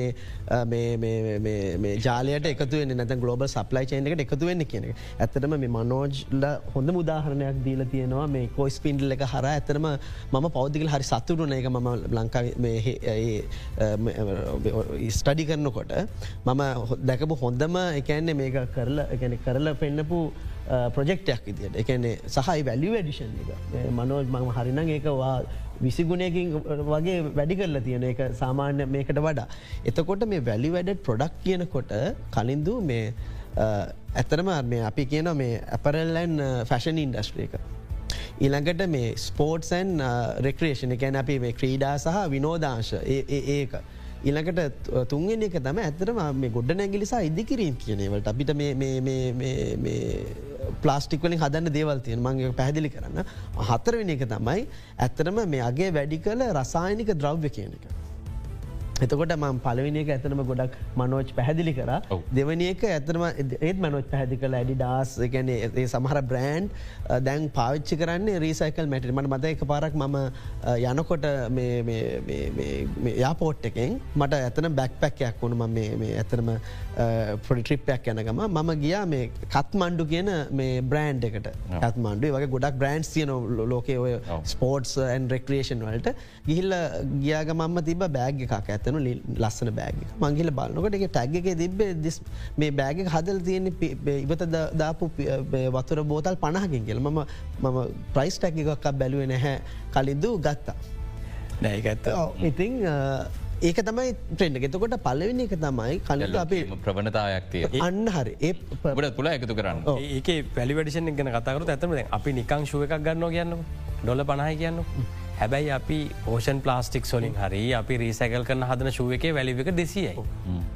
ජාලයට එකතු නැත ගලෝබ සප්ලයි චේනකට එකතු වෙන්න කියන ඇතටම මේ මනෝජ්ල හොඳ මුදාහරණයක් දීල තියෙනවා. මේ කොයිස් පින්ඩල් එක හර ඇතරම මම පෞද්දිකල් හරි සතුරුන එක මම ලංකා ස්ටඩි කරනකොට මම දැකපු හොඳම එකන්නේ මේක කරලා එකන කරලා පෙන්න්නපු ප්‍රජෙක්ටයක් ඉදිට එකන්නේ සහයි වැලි වැඩිෂන් එක. මනෝජ් මම හරින ඒකවා විසිගුණයකින් වගේ වැඩි කරලා තියෙන එක සාමාන්‍ය මේකට වඩා. එතකොට මේ වැලි වැඩඩ ප්‍රොඩක්් කියනකොට කලින්දු මේ ඇතරම මේ අපි කියන මේ ඇපරල්ලන් ෆැෂන් ඉන්ඩස්ට්‍රේක. ඊළඟට මේ ස්පෝර්ට්සන් රෙක්‍රේෂණ එකැන අපි මේ ක්‍රීඩා සහ විනෝදාංශ ඒක. ඊළඟට තුන්ගෙන එක තම ඇතරම මේ ගොඩ නැගිලිසා ඉදිකිරීම් කියනවට අපිට ප්ලාස්ටික්වලින් හදන්න දේවල්තියෙන් මගේ පැහදිලි කරන්න හතරවෙන එක තමයි ඇත්තරම මේ අගේ වැඩි කළ රසායනික ද්‍රව්‍ය කියන එක. එතකොට ම පලවිනික ඇතනම ගොඩක් මනෝච් පැහැදිලි කර. දෙවනික ඇතනම ඒත් මනොච් පැහදි කළ ඇඩි ඩාස් ගැන ඒ සමහර බ්‍රෑන්් දැන් පාවිච්චි කරන්නේ රීසයිකල් මැටි මට මත එක පාරක් මම යනකොට යාපෝට් එකෙන් මට ඇතන බැක් පැක්යක් වුණු. ම ඇතරම පොඩිට්‍රිප්පයක් යනගම මම ගියා මේ කත්මණ්ඩු කියන මේ බ්‍රෑන්් එකට. කත්මණ්ඩුව වගේ ගොඩක් බ්‍රන්ස් තියන ලෝකේ ඔය ස්පෝර්ට්ස් ඇන් රෙක්‍රේෂන් වලට. ගිහිල්ල ගියාග මම තිබ බෑග් එකක් ඇත ඇතනු ලස්සන බෑග මංගිල බලන්නකොට එක ටැග්ගේ තිබේ දිස් මේ බෑග හදල් තියෙන ඉවත දාපු වතුර බෝතල් පණහකින් කියල. මම මම ප්‍රයිස් ටැක් එකක් බැලුව නැහැ. කලින්දු ගත්තා. නෑඇත්ත ඉතිං ඒක තමයි ට්‍රෙන්ඩ එතකොට පලවෙනි එක තමයි කලට අපේ ප්‍රවණතායක් තිය අන්න හරි. ඒට තුළ එකතු කරන්න. ඒක පැලිවැඩිෂන් ගැන කතකරු ඇතම අපි නිකං ශුව එකක් ගන්න කියන්න ඩොල පණහයි කියන්න හැබැයි අපි ඕෂන් ප්ලාස්ටික් සොලින් හරි අපි රීසැකල් කරන හදන ශුව එක වැලික දෙසියයි.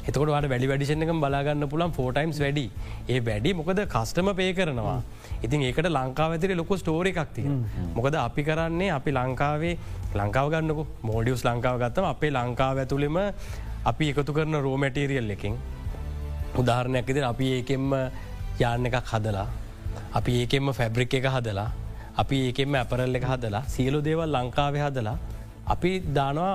එතකොට වට වැඩි වැඩිෂණ එක බලාගන්න පුළන් ෆෝටයිම්ස් වැඩි. ඒ වැඩි මොකද කස්ටම පේ කරනවා. ඉතින් ඒකට ලංකාව ඇතිරි ලොකු ස්ටෝරි එකක්තිය මොකද අපි කරන්නේ අපි ලංකාවේ ලංකාව ගන්නක. මෝඩියස් ලංකාව ගත්තම අපේ ලංකාව ඇතුළෙම අපි එකතු කරන රෝමැටීරියල් එකින් උදාහරණයක් ඉතින් අපි ඒකෙන්ම යාන්න එකක් හදලා අපි ඒකෙන්ම ෆැබ්‍රික් එක හදලා අපි ඒකෙම ඇපරල්ල එක හදලා සියලු දේවල් ලංකාව හදලා අපි දානවා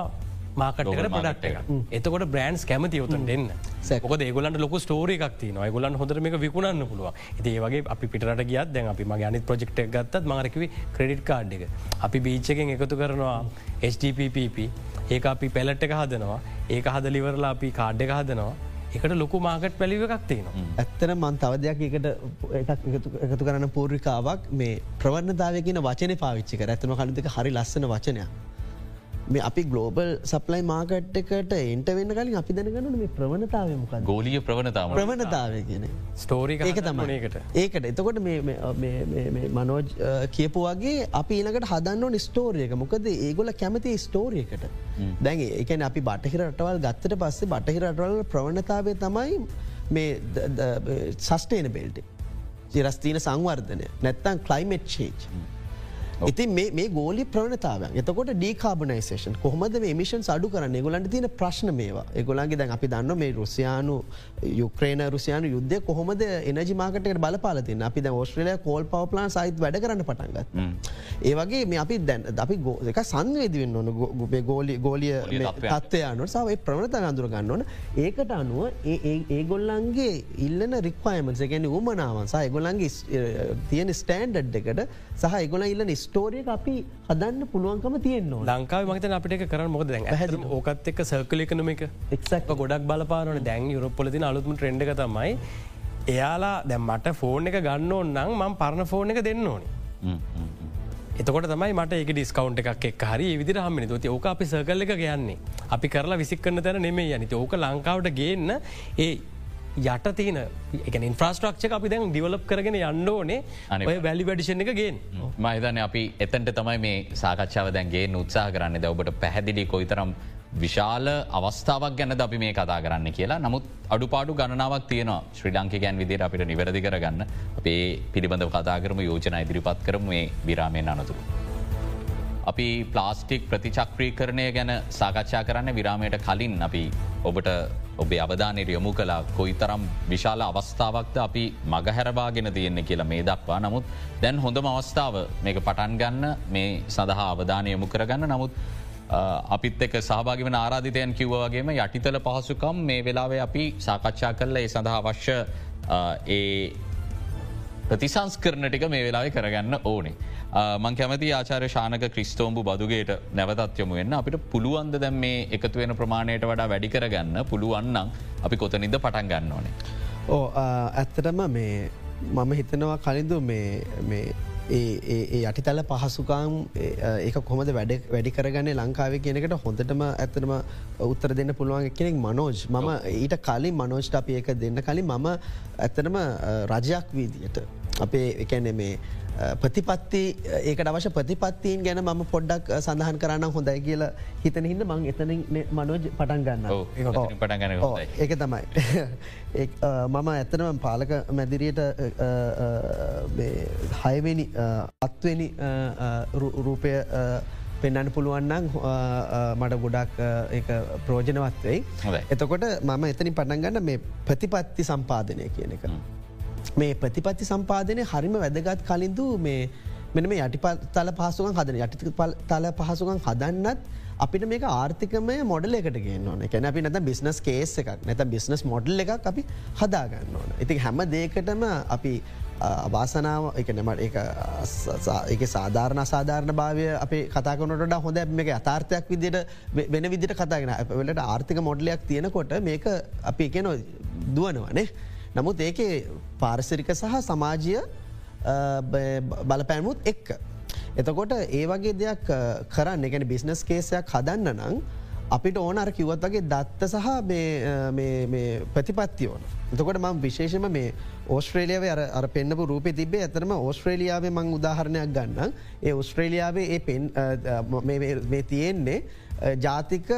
මාකටකට පඩක්ට එක එතකොට බ්‍රන්ස් කැමති යොතුන් දෙන්න. සැකො ඒගලන්ට ලොක ස්ටෝරි එකක් න ගලන් හොඳර මේ විකුණන්න පුළුව ඒ වගේ අපි පිටට ගියත් දැන් අපි මගේ අනිත් ප්‍රජෙක්් ගත්තත් මරකිවි ක්‍රඩිට් කාඩ් එක. අපි බීච්චකෙන් එකතු කරනවා HDPPP ඒ අපි පැලට් එක හදනවා. ඒක හදලිවරලා අපි කාඩ් එක හදනවා එකට ලොකු මාකට් පැලිව එකක් තියෙනවා. ඇත්තන මන් තව දෙයක් එකට එකතු කරන්න පූර්රිකාවක් මේ ප්‍රවර්ණතාව කියන වචන පාවිච්චික ඇතම කලුතික හරි ලස්සන වචනයක්. මේ අපි ගලෝබල් සප්ලයි මාකට් එකට එන්ට වෙන්න කලින් අපි දැනගන්න මේ ප්‍රවණතාවමක ගෝලිය ප්‍රවණතාව. ප්‍රවණතාව කියන ස්ටෝරි ඒක තමයිකට ඒකට. එතකොට මනෝජ් කියපු වගේ අපි ඊනකට හදන්න ස්ටෝරියක මොකද ඒගොල කැමති ස්ටෝරියකට දැන් එකන අපි බටහිර රටවල් ගත්තට පස්සේ බටහිර රටවල් ප්‍රවණතාවය තමයි මේ සස්ටේන බෙල්ටි චිරස්තිීන සංවර්ධනය. නැත්තන් කලයිමට් චේච්. ඉතින් මේ ගෝලි ප්‍රවණතාව එතකොට ඩීකාබනයිසේෂන් කොහොමද මිෂන් අඩු කරන්න? ගොලන්ට තින ප්‍රශ්න මේවා. එගොලන්ගේ දැන් අපි දන්න මේ රුසියානු යුක්‍රේන රුසියානු යුද්ධ කොහොමද එනජි මාකට බලපාලතින අපි ද ෝස්ට්‍රලය කෝල් පවපලාන් සයිත් වැඩ කරන්න පටන්ගත්. ඒවගේ මේ අපි දැන් අපි ගෝ එක සංවේදවෙන්න ඕන ගුපේ ගෝලි ගෝලිය තත්වයනු සාව ප්‍රවණත අඳුර ගන්න ඕන. ඒකට අනුව ඒගොල්ලන්ගේ ඉල්ලන රික්වයමන්ස ගැන උමනාවන්සා එගොලන්ගේ තියෙන ස්ටෑන්ඩඩ් එකට සහ එගොල ඉල්ල නිස් ස්ටෝරිය අපි හදන්න පුළුවන්කම තියෙන්නවා ලංකාව මත අපිට කරන්න මොකද හැම ඕකත් එක් සර්කලි කනම එක. එක්ක් ගොඩක් බලපාරන දැන් යුරපොලතින අලුත්ම ට්‍රෙන්ඩ තමයි එයාලා දැම් මට ෆෝන් එක ගන්න ඕන්නම් මං පරණ ෆෝන් එක දෙන්න ඕනි. එතකොට තමයි මට ඒක ඩිස්කවන්් එකක් එක් හරි විදිර හමනි ති ඕක අපි සකල්ල එක ගයන්නේ අපි කරලා විසික්කන්න තැන නෙමේ යනි ඕක ලංකාවට ගේන්න ඒ යට තියන එක ඉන්ෆ්‍රස්ට්‍රක්ෂ අපි දැන් ඩිවලප් කරගෙන යන්න ඕනේ. ඔය වැලි වැඩිෂණ එක ගෙන් මහිතන අපි එතන්ට තමයි මේ සාකච්ඡාව දැන්ගේ උත්සා කරන්න. ද ඔබට පැහැදිලි කොයිතරම් විශාල අවස්ථාවක් ගැන අපි මේ කතා කරන්න කියලා. නමුත් අඩුපාඩු ගණනාවක් තියන ශ්‍රී ලංක ගැන් විදිර අපිට නිවැරදි කරගන්න. අපේ පිළිබඳව කතා කරම යෝජන ඉදිරිපත් කරම මේ විරාමයෙන් අනතුරු. අපි ප්ලාස්ටික් ප්‍රතිචක්්‍රී කරණය ගැන සාකච්ඡා කරන්න විරාමයට කලින් අපි ඔබට ඔබේ අවධානයට යොමු කලා කොයි තරම් විශාල අවස්ථාවක්ද අපි මගහැරවාගෙන තියෙන්නේ කියලා මේ දක්වා. නමුත් දැන් හොඳම අවස්ථාව මේක පටන් ගන්න මේ සඳහා අවධානය යොමු කරගන්න. නමුත් අපිත් එක සහභාගිවන ආරාධිතයන් කිව්වගේම යටිතල පහසුකම් මේ වෙලාවේ අපි සාකච්ඡා කරල ඒ සඳහා අවශ්‍ය ඒ ප්‍රතිසංස්කරන ටික මේ වෙලාවේ කරගන්න ඕනේ. මං කැමති ආචාර ශානක ක්‍රිස්තෝම්බු බදුගේට නැවතත්යොම වෙන්න. අපිට පුළුවන්ද දැම් මේ එකතු වෙන ප්‍රමාණයට වඩා වැඩි කරගන්න? පුළුවන්නම් අපි කොතනින්ද පටන් ගන්න ඕනේ. ඕ ඇත්තටම මේ මම හිතනවා කලින්දු මේ ඒ යටිතල පහසුකාම් ඒ කොමද වැඩ වැඩි කරගන්න ලංකාවේ කියනකට හොඳටම ඇතනම උත්තර දෙන්න පුළුවන් කෙනෙක් මනෝජ්. මම ඊට කලින් මනෝජ්ට අප ඒක දෙන්න කලින් මම ඇත්තනම රජයක් වීදියට අපේ එකැනෙ මේ ප්‍රතිපත්ති ඒකට අවශ්‍ය ප්‍රතිපත්තීන් ගැන ම පොඩ්ඩක් සඳහන් කරන්න හොඳයි කියලා හිතන හිද මං එතන මනෝජ පටන් ගන්න ඒක තමයි. මම ඇත්තනම පාලක මැදිරියට හයවෙනි අත්වනි රූපය පෙන්න්න පුළුවන්නන් මට ගොඩක් ප්‍රෝජනවත් වෙයි. එතකොට මම එතනි පටන්ගන්න මේ ප්‍රතිපත්ති සම්පාදනය කියන එක. මේ ප්‍රතිපත්ති සම්පාදනය හරිම වැදගත් කලින්දු මේ මෙන මේ යටි තල පහසුකන් හදන යටි තල පහසුකන් හදන්නත් අපිට මේක ආර්ථිකමය මොඩල එකට ගන්න කැන අපි නැත බිස්නස් කේස් එකක් නැත බිස්නස් මොඩල් එකක් අපි හදාගන්න ඕන. ඉතින් හැම දේකටම අපි අවාසනාව එකනමට එක සාධාරණ සාධාරණ භාවය අපේ කතාකනට හොඳ මේක අතාර්ථයක් විදිට වෙන විදිට කතාගෙන වලට ආර්ථික මොඩලයක් තියෙනකොට මේක අපි එකන දුවනවනේ. නමුත් ඒකේ පාර්සරික සහ සමාජය බලපෑමුත් එක්ක. එතකොට ඒ වගේ දෙයක් කරන්න එකන බිස්නස් කේසයක් හදන්න නං අපිට ඕන අර කිවත් වගේ දත්ත සහ ප්‍රතිපත්ති ඕන. එතකොට මං විශේෂම මේ ඕස්ට්‍රේලියාව අර පෙන්න්නපු රූපය තිබේ ඇතරම ඕස්ට්‍රේලියාවේ මං උදාහරණයක් ගන්න ඒ ඔස්ට්‍රේලියාවේ ඒ පෙන් මේ තියෙන්නේ ජාතික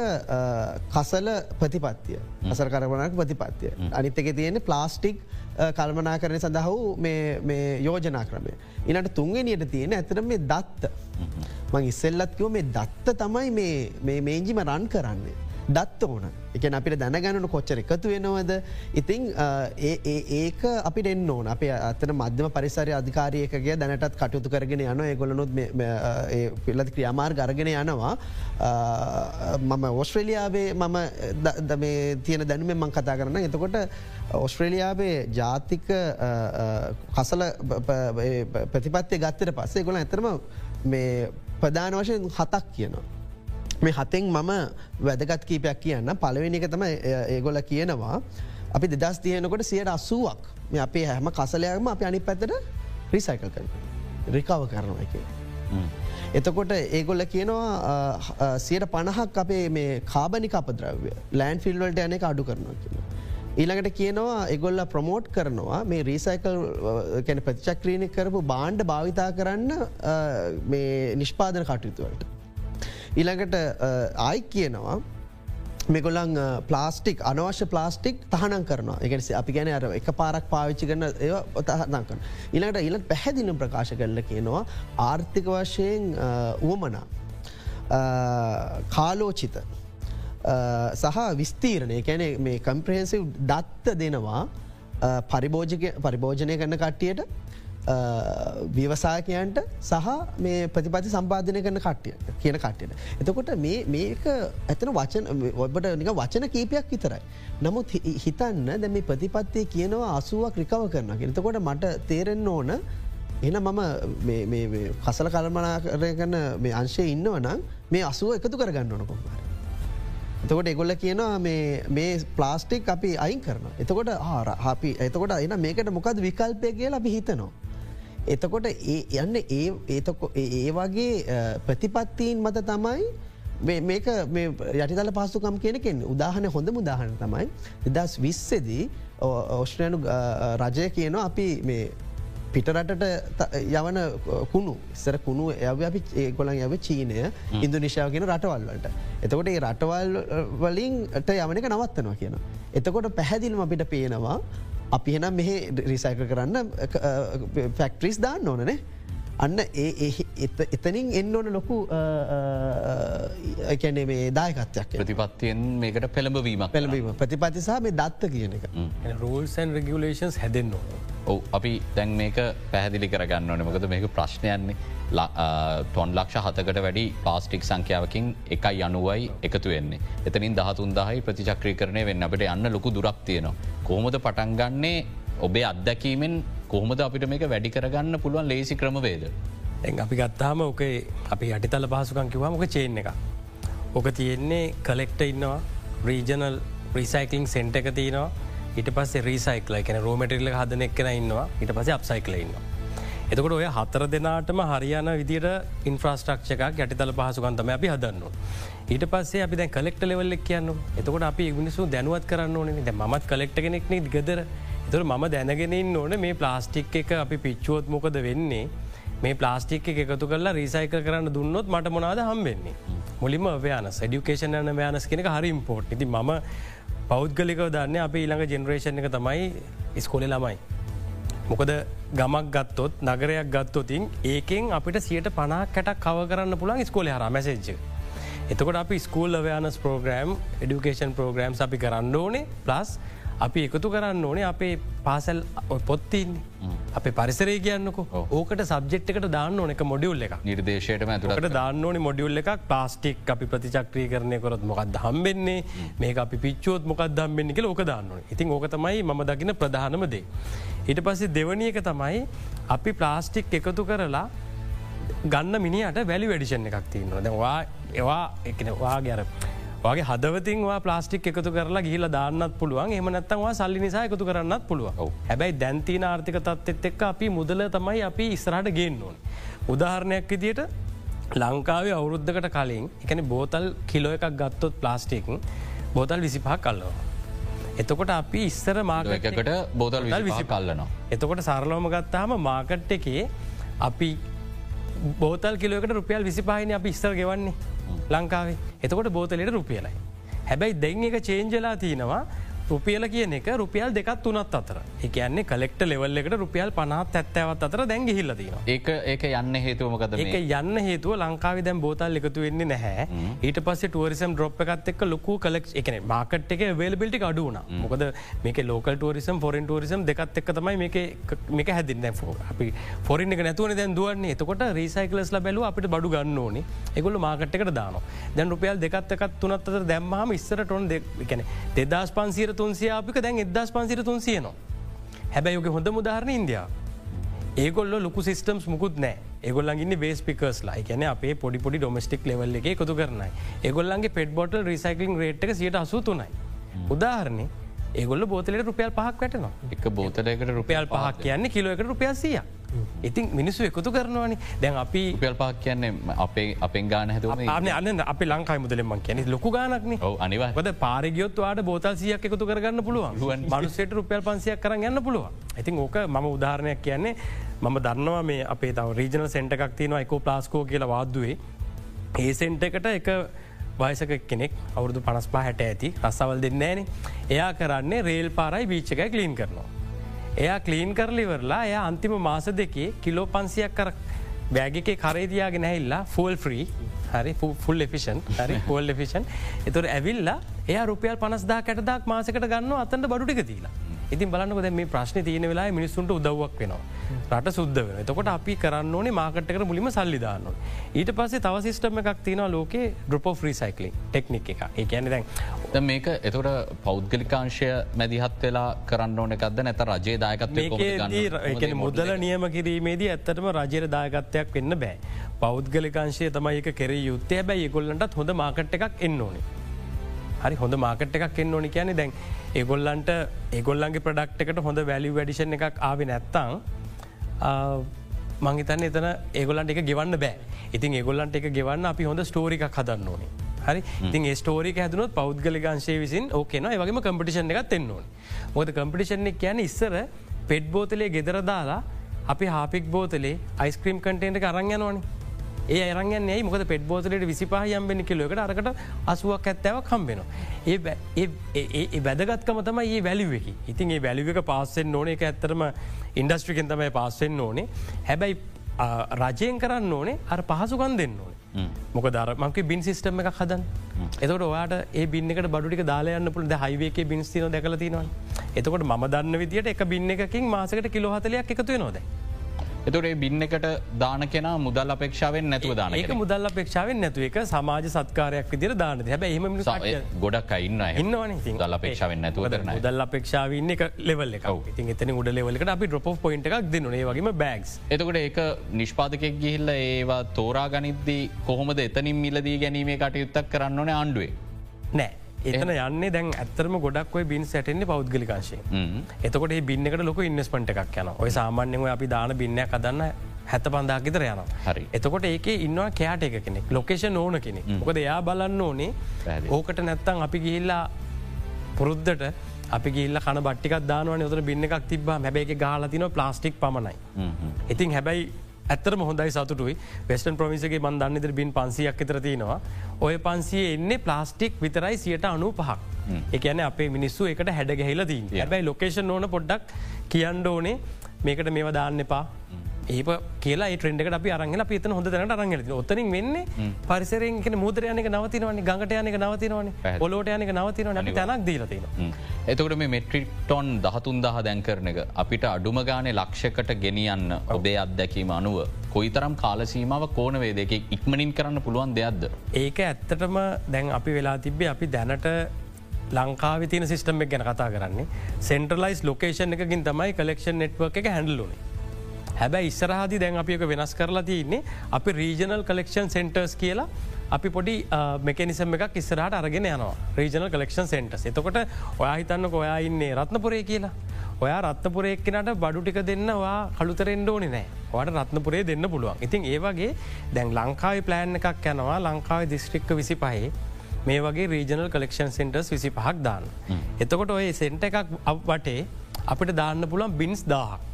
කසල ප්‍රතිපත්තිය අසර කරවනක් ප්‍රතිපත්තිය. අනිත්තක තියෙන්නේ ප්ලාස්ටික් කල්මනා කරන සඳහු යෝජනා ක්‍රමය. ඉනට තුන්ගෙනයට තියෙන ඇතර මේ දත්ත. මං ඉස්සෙල්ලත්කිව මේ දත්ත තමයි මේ මේජිම රන් කරන්නේ. දත්ත ඕන එක අපිට දැනගැනු කොච්චර එකතු වෙනවද? ඉතිං ඒක අපි එන්න ඕන. අප අතන මධ්‍යම පරිසරය අධිකාරයකගේ දැනටත් කටයුතු කරගෙන යන ගොලනුත් පිල්ලති ක්‍රියමාර් ගරගෙන යනවා. මම ඔස්ට්‍රේලියාවේ මම තියෙන දැනුම මං කතා කරන්න. එතකොට ඔස්ට්‍රේලියාවේ ජාතික කසල ප්‍රතිපත්තිය ගත්තර පස්සේ ගොල ඇතරම මේ ප්‍රධාන වශයෙන් හතක් කියනවා. මේ හතෙන් මම වැදගත් කීපයක් කියන්න පලවෙනි එක තම ඒගොල කියනවා අපි දෙදස් තියනකොට සියට අස්සුවක් මේ අපේ හැම කසලයක්ම අප අනි පැත්තට රිසයිකල් කරන රිකාව කරනවා එක. එතකොට ඒගොල්ල කියනවා සියට පණහක් අපේ මේ කාබනික අපද්‍රව්‍ය ලෑන් ෆිල්වල්ට යන එක අඩු කරනවා කියන. ඊළඟට කියනවා එගොල්ල ප්‍රමෝට් කරනවා මේ රීසයිකල් කැන ප්‍රතිචක්‍රීණය කරපු බාණ්ඩ භාවිතා කරන්න මේ නිෂ්පාදන කටයුතුවලට. ඉළඟට ආයි කියනවා මෙගොලන් ප්ලාස්ටික් අනවශ්‍ය ප්ලාස්ටික් තහනම් කරනවා එකස අපි ගැන අර එක පාරක් පාවිච්චි කරන ඒ ඔතහදන් කරන. ඉළඟට ඉලත් පැහැදිලිම් ප්‍රකාශ කරල කියනවා ආර්ථික වශයෙන් වුවමනා කාලෝචිත සහ විස්තීරණය කැන මේ කම්ප්‍රහන්සිව් දත්ත දෙනවා පරිභෝජනය කරන කට්ටියට ව්‍යවසායකයන්ට සහ මේ ප්‍රතිපති සම්පාධනය කරන කට්ටිය කියන කට්ටියට. එතකොට මේක ඇතන වචන ඔබට නික වචන කීපයක් විතරයි. නමුත් හිතන්න දැ මේ ප්‍රතිපත්තිය කියනවා අසුවක් රිකව කරන. එතකොට මට තේරෙන්න ඕන එන මම කසල කල්මනා කරය කන්න මේ අංශය ඉන්නවනම් මේ අසුව එකතු කරගන්න ඕන කොහමර. එතකොට එගොල්ල කියනවා මේ ප්ලාස්ටික් අපි අයින් කරන. එතකොට ආර අපි එතකොට එන මේකට මොකද විකල්පය කියලා අපි හිතනවා. එතකොට ඒ යන්න ඒ ඒතකො ඒ වගේ ප්‍රතිපත්තීන් මත තමයි මේක යටිතල පස්සුකම් කියනකෙන් උදාහන හොඳ මුදාහන තමයි දෙදස් විස්සදී ඔස්ට්‍රයනු රජය කියනවා අපි මේ පිටරටට යවන කුණු සර කුණු ඇව අපි ඒගොලන් ඇව චීනය ඉන්දුනිශාව කියන රටවල්වලට. එතකොට ඒ රටවල් වලින්ට යවනක නවත්තනවා කියන. එතකොට පැහැදිලිම අපිට පේනවා අපි එනම් මෙහ රිසයික කරන්න ෆැක්ට්‍රිස් දාන්න ඕනනේ අන්න ඒ එතනින් එන්න ඕන ලොකු කැනේ මේ දායකත්යක් ප්‍රතිපත්තියෙන් මේකට පෙළඹවීම. පෙළඹීම ප්‍රතිපතිසා මේ දත්ත කියන එක. රෝල්සන් රගලේන්ස් හැදෙන්න්න ඔව අපි දැන් මේක පැහැදිලි කරගන්න ඕන. මොකද මේක ප්‍රශ්නයන්නේ ටොන් ලක්ෂ හතකට වැඩි පාස්ටික් සංඛ්‍යාවකින් එකයි අනුවයි එකතු වෙන්නේ. එතනින් දහතුන් දහහි ප්‍රතිචක්‍රී කරණය වෙන්න අපට යන්න ලොකු දුරක් තියනවා. කොහොමද පටන්ගන්නේ ඔබේ අත්දැකීමෙන් කොහොමද අපිට මේක වැඩි කරගන්න පුළුවන් ලේසි ක්‍රමවේද. එ අපි ගත්තාම ඕකේ අපි අටිතල පහසුකන් කිවා මොක චේන එක. ඕක තියෙන්නේ කලෙක්ට ඉන්නවා රීජනල් ප්‍රීසයිකලිං සෙන්ට එක තියනවා ඊට පස්ස රීසයිකල එකන රෝමටිල්ල හදන එක්කෙන ඉන්නවා ඊට පස අප්සයිකල ඉන්නවා. එතකොට ඔය හතර දෙනාටම හරියන විදිට ඉන්ෆ්‍රස්ට්‍රක්ෂක යටිතල පහසුකන්තම අපි හදන්න. ඊට පස්සේ අපි දැ කලෙක්ට ලෙවල්ලෙක් කියන්න එතකොට අපි මිනිසු දැනුවත් කරන්න ඕනේ ද මත් කලෙක්ට කෙනෙක් ගෙදර තුර ම දැනගෙනින් ඕන මේ ප්ලාස්ටික් එක අපි පිච්චුවොත් මොකද වෙන්නේ මේ ප්ලාස්ටික් එක එකතු කරලා රීසයික කරන්න දුන්නොත් මට මොනාද හම්බෙන්නේ. මුලින්ම ව්‍යනස් ඩියුකේෂන් යන ව්‍යනස් කෙනෙක හරි ඉම්පෝට් ති ම පෞද්ගලිකව දන්න අප ඊළඟ ජෙනරේෂන් එක තමයි ඉස්කොලෙ ළමයි. මොකද ගමක් ගත්තොත් නගරයක් ගත්තොතින් ඒකෙන් අපිට සියට පනා කැටක් කව කරන්න පුළන් ස්කෝල හර මැසේජ්. එතකොට අපි ස්කූල් අවයානස් ප්‍රෝග්‍රම් ඩිකේෂන් ප්‍රෝග්‍රම්ස් අපි කරන්න ඕනේ ප්ලස් අපි එකතු කරන්න ඕනේ අපේ පාසැල් පොත්තින්නේ අප පරිසරේ කියන්නක. ඕකට සබ්ෙක්් එකට දාන්න ඕන එක මොඩියුල් එක නිර්දේශයට ඇතුට දාන්න ඕනි මොඩියුල් එකක්. ප්ලාස්ටික් අපි ප්‍රතිචක්‍රී කරණය කොත් මොකක්ද හම්බෙන්නේ? මේ අපි පිච්චෝත් මොකක් දම්බෙන්නේ එක ඕක දාන්න ඉතින් ඕක තමයි ම දකින ප්‍රධානමදේ. ඊට පස්සේ දෙවනි එක තමයි අපි ප්ලාස්ටික් එකතු කරලා ගන්න මිනිට වැලි වැඩිෂන් එකක් තියන්නවා දැවා ඒවා එකනවා ගැර වගේ හදවතින්වා ප්ලාස්ටික් එකතු කරලා ගිහිල දාන්නත් පුළුවන් එම නැත්තවා සල්ලි නිසා එකතු කරන්නත් පුළුව හැබැයි දැන්තින ආර්ථික තත්ත් එක්ක අපි මුදල තමයි අපි ඉස්රට ගේන්න ඕන. උදාහරණයක් විදියට ලංකාවේ අවුරුද්ධකට කලින් එකන බෝතල් කිලෝ එකක් ගත්තොත් ප්ලාස්ටික් බෝතල් විසිපා කල්ලවා. එතකොට අපි ඉස්සර මාකකට බෝතල් විසි කල්ලනවා. එතකොට සරලෝම ගත්තාම මාකට් එකේ අපි බෝතල් කිලෝකට රුපියල් විසිපාහින අපි ඉස්සර ගෙවන්නේ ලංකාවේ එතකොට බෝතලට රුපියලයි. හැබැයි දෙං එක චේන්ජලා තියෙනවා රුපියල කියන එක රුපියල් දෙකත් තුනත් අතර. එකන්නේ කලෙක්ට ලෙවල් එකට රුපියල් පනත් ඇත්තවත් අතර දැන් හිල්ලතින ඒක ඒක යන්න හේතුවමකද ඒක යන්න හේතුව ලංකාව දැන් බෝතල් එකතු වෙන්නේ නැහැ. ඊට පස්ස ටුවරිසම් ඩොප් එකත් එක් ලොකු කලෙක් එක මාකට් එක වේල්බිල්ටි අඩුවන මොකද මේක ලෝකල් ටරිසම් ෆොරන් ටරිසම් දෙකත් එක් තමයි මේක හැදින්න ෝ. අපි ෆොරින් එක නැතුවන දැන් දුවන්නේ. එතකොට රීසයිකලස්ල බැලු අපිට බඩු ගන්න ඕනේ. එකොල මාකට් එකට දාන දැන් රුපියල් දෙකත් එකත් තුනත් අතර දැම්මහම ඉස්සර ටොන් දෙ දෙදස් පන්සිර තුන්සිය අපික දැන් එදස් පන්සිර තුන්සියනවා. හැබැයි යෝක හොඳ මුදාහරණ ඉන්දයා. ඒගොල්ල ලොකු සිස්ටම්ස් මුකුත් නෑ ඒගොල්ලන්ගන්න බේස් පිකස්ලා කියන අපේ පොඩි පොඩි ඩොමස්ටික් ලෙවල් එක කොතු කරනයි ඒගොල්ලන්ගේ පෙට් බොටල් රිසයිකලින් රේට් එක සියට අසුතුනයි. උදාහරණය ඒගොල්ල බෝතලට රුපියල් පහක් වැටනවා. එක බෝතලයකට රුපියල් පහක් කියන්නේ. කිලෝකට රුපියල්සිය. ඉතින් මිනිස්සු එකතු කරනවානි. දැන් අපි පියල්පාක් කියන්නේ අපේ අපෙන් ගාන හැතු අන්න අප ලංකායි මුදලෙම කියන ලොකු ගානක්න අනිවද පාරගයොත්වාට බෝතල්සියක් එකතු කරගන්න පුළුවන්. මනුසේට රුපියල් පන්සියක් කරන්න පුළුවන්. ඉතින් ඕක මම උදාහරණයක් කියන්නේ මම දන්නවා මේ අපේ තව රීජනල් සෙන්ට එකක් තියෙනවා එකෝ ප්ලාස්කෝ කියලා වාද්දුවේ. ඒ සෙන්ට එකට එක වයසක කෙනෙක් අවුරදු පනස්පා හැට ඇති. රස්සවල් දෙන්නේන එයා කරන්නේ රේල් පාරයි බීච්චකයි කලීන් කරනවා. එයා කලීන් කරලිවරලා එය අන්තිම මාස දෙකේ කිලෝ පන්සියක් කර බෑගකේ කරේදයාගෙන ඇහිල්ලා ෆෝල් ෆ්‍රී හරි ෆුල් එෆිෂන් හරි පෝල් එෆිෂන් එතුර ඇවිල්ලා එය රුපියල් පනස්දා කැටදක් මාසකට ගන්න අතට බඩුටික තිීලා ඉතින් බලන්නක මේ ප්‍රශ්න තියෙන වෙලා මිනිස්සුන්ට උදව්වක් වෙනවා. රට සුද්ද වෙන තකොට අපි කරන්න ඕනේ මාකට්කට මුලිම සල්ලිදාන්න. ඊට පස්සේ තව සිිස්ටම එකක් තියෙන ලෝකේ ඩ්‍රපෝ ්‍රීසයිකලින් ටෙක්නික් එක ඒ කියන දැන් මේක එතොට පෞද්ගලිකාංශය මැදිහත් වෙලා කරන්න ඕන එකක්ද නැත රජයේ දායකත් මුදල නියම කිරීමේදී ඇත්තටම රජයට දායකත්වයක් වෙන්න බෑ. පෞද්ගලිකාංශය තමයි එක කෙර යුත්තය බැයි ගොල්ලන්ටත් හොඳ මාකට් එකක් එන්න ඕනේ. හරි හොඳ මාකට් එකක් එන්න ඕනි කියන දැන් ඒගොල්ලන්ට ඒගොල්ලන්ගේ ප්‍රඩක්් එකට හොඳ වැලි වැඩිෂන් එකක් ආව නැත්තං මංහිතන්න එතන ඒගොලන්ට එක ගෙවන්න බෑ. ඉතින් ඒගොල්ලන්ට එක ගෙවන්න අපි හොඳ ස්ටෝරික හදන්න ඕනේ. හරි? ඉතින් ස්ටෝරික හැදනුත් පෞද්ගලිකංශය විසින් ඕකන වගේ කම්පිටිෂන් එකක් එන්න ඕන. මොද කම්පිටිෂන් එක කියන ඉස්සර පෙට් බෝතලේ ගෙදර දාලා අපි හාපික් බෝතලේ අයිස්ක්‍රීම් කටේට අරං යනවානේ ඒ අරගන්නේ මොක පෙට බෝතලට විසිපහ යම්බෙන කිලෝකට අරකට අසුවක් ඇත්තවක් කම්බෙන. ඒ වැදගත්කම තම ඒ වැලිුවකි ඉතින් ඒ වැලිුවක පාස්සෙන් ඕන. එක ඇත්තරම ඉන්ඩස්ට්‍රිකෙන් තමයි පාස්සෙන් ඕනේ. හැබැයි රජයෙන් කරන්න ඕනේ. අර පහසුකන් දෙන්න ඕනේ. මොක දරමක බින් සිිස්ටම එක හදන් එතකට ඔයාට ඒ බින්නකට බඩුටික දාලයන්න පුළ හයිවේක බින්ස්තින දැකලතිනවා එතකොට ම දන්න විදිට එක බින්න එකකින් මාසකට කිලොහතලයක් එකතුව නොදේ එතුරේ බින්න එකට දාන කෙන මුදල් අපේක්ෂාවෙන් නැතුව දාන ඒක මුදල් අපේක්ෂාවෙන් නැතුව එක සමාජ සත්කාරයක් විදිර දාන හැබ එහම ගොඩක් ඉන්න ඉන්නවන දල් අපේක්ෂාවෙන් නැතුව කරන දල් අපේක්ෂාවන්න එක ලෙවල් එක ඉතින් එතන උඩ ලෙවලට අපි ඩොප පොයින්ට එකක් දෙන්නේ වගේම බෑගස් එතකොට ඒක නිෂ්පාතකෙක් ගිහිල්ල ඒවා තෝරා ගනිද්දී කොහොමද එතනින් මිලදී ගැනීමේ කටයුත්තක් කරන්න ඕන ආණ්ඩුවේ? නෑ එතන යන්නේ දැන් ඇත්තරම ගොඩක් බින් සැටෙන්නේ පෞද්ගලිකාශය එතකොට බින්නකට ලොක ඉන්නස්පට එකක් යන ඔය සාමාන්‍යව අපි දාන බින්න කදන්න හැත පන්දා ගෙතර යන හරි. එතකොට ඒක ඉන්නවා කෑට එක කෙනෙක් ලොකේෂන් ඕන කෙනෙ මොකද එයා බලන්න ඕනේ ඕකට නැත්තං අපි ගිහිල්ලා පුරුද්ධට අපි ගිල්ල කන බට්ටික් දානුව යොතර බින්න එකක් තිබ හැබැයි ගාලතින ප්ලාස්ටික් පමණයි. ඉතින් හැබැයි ඇත්තරම හොඳයි සතුටුයි. වෙස්ටන් ප්‍රමිසගේ මන් දන්නතර බින් පන්සියක් එතර තියෙනවා. ඔය පන්සිය එන්නේ ප්ලාස්ටික් විතරයි සියට අනු පහක් එකන අපේ මිනිස්සු එකට හැඩ ගැහිලදී හැබැයි ලොකේෂන් ඕන පොඩ්ඩක් කියන්න ඕනේ. මේකට මේව දාන්න එපා ඒ කියලා ට්‍රෙන්ඩට අපි අරගෙන පිතන හොඳ දැනට අරගෙන ඔත්තනින් වෙන්නේ පරිසරෙන් මුදරයනක නවතිනවනි ගඟටයනක නවතිනවන පොලෝටයනක නවතින තැනක් දීලතින. එතකට මේ මෙට්‍රික්ටොන් දහතුන් දහ දැන් කරන එක අපිට අඩුම ගානේ ලක්ෂකට ගෙනියන්න ඔබේ අත්දැකීම අනුව කොයිතරම් කාලසීමාව කෝන වේදක ඉක්මනින් කරන්න පුළුවන් දෙයක්ද. ඒක ඇත්තටම දැන් අපි වෙලා තිබ්බේ අපි දැනට ලංකාව තින සිිටම ගැන කතා කරන්නේ. සෙන්ට්‍රලයිස් ලොකේෂන් එකකින් තමයි කලෙක්ෂන් නෙට්ව එක හැඩලුනේ හැබැ ඉස්සරහදි දැන් අපික වෙනස් කරලා තියන්නේ අපි රීජනල් කලෙක්ෂන් සෙන්ටර්ස් කියලා අපි පොඩි මෙකනිසම එකක් ඉස්සරහට අරගෙන යනවා. රීජනල් කලෙක්ෂන් සෙන්ටස් එතකොට ඔයා හිතන්න ඔයා ඉන්නේ රත්නපුරේ කියලා. ඔයා රත්නපුරේක්කනට බඩු ටික දෙන්න වා කළුතරෙන්ඩ ඕනි නෑ. වට රත්නපුරේ දෙන්න පුළුවන්. ඉතින් ඒවගේ දැන් ලංකායි ප්ලෑන් එකක් යනවා. ලංකාව දිස්ත්‍රික්ක විසි පහේ මේ වගේ රීජනල් කලෙක්ෂන් සෙන්ටර්ස් විසි පහක් දාන්න. එතකොට ඔය සෙන්ට එකක් වටේ අපිට දාන්න පුළන් බින්ස් දාහක්.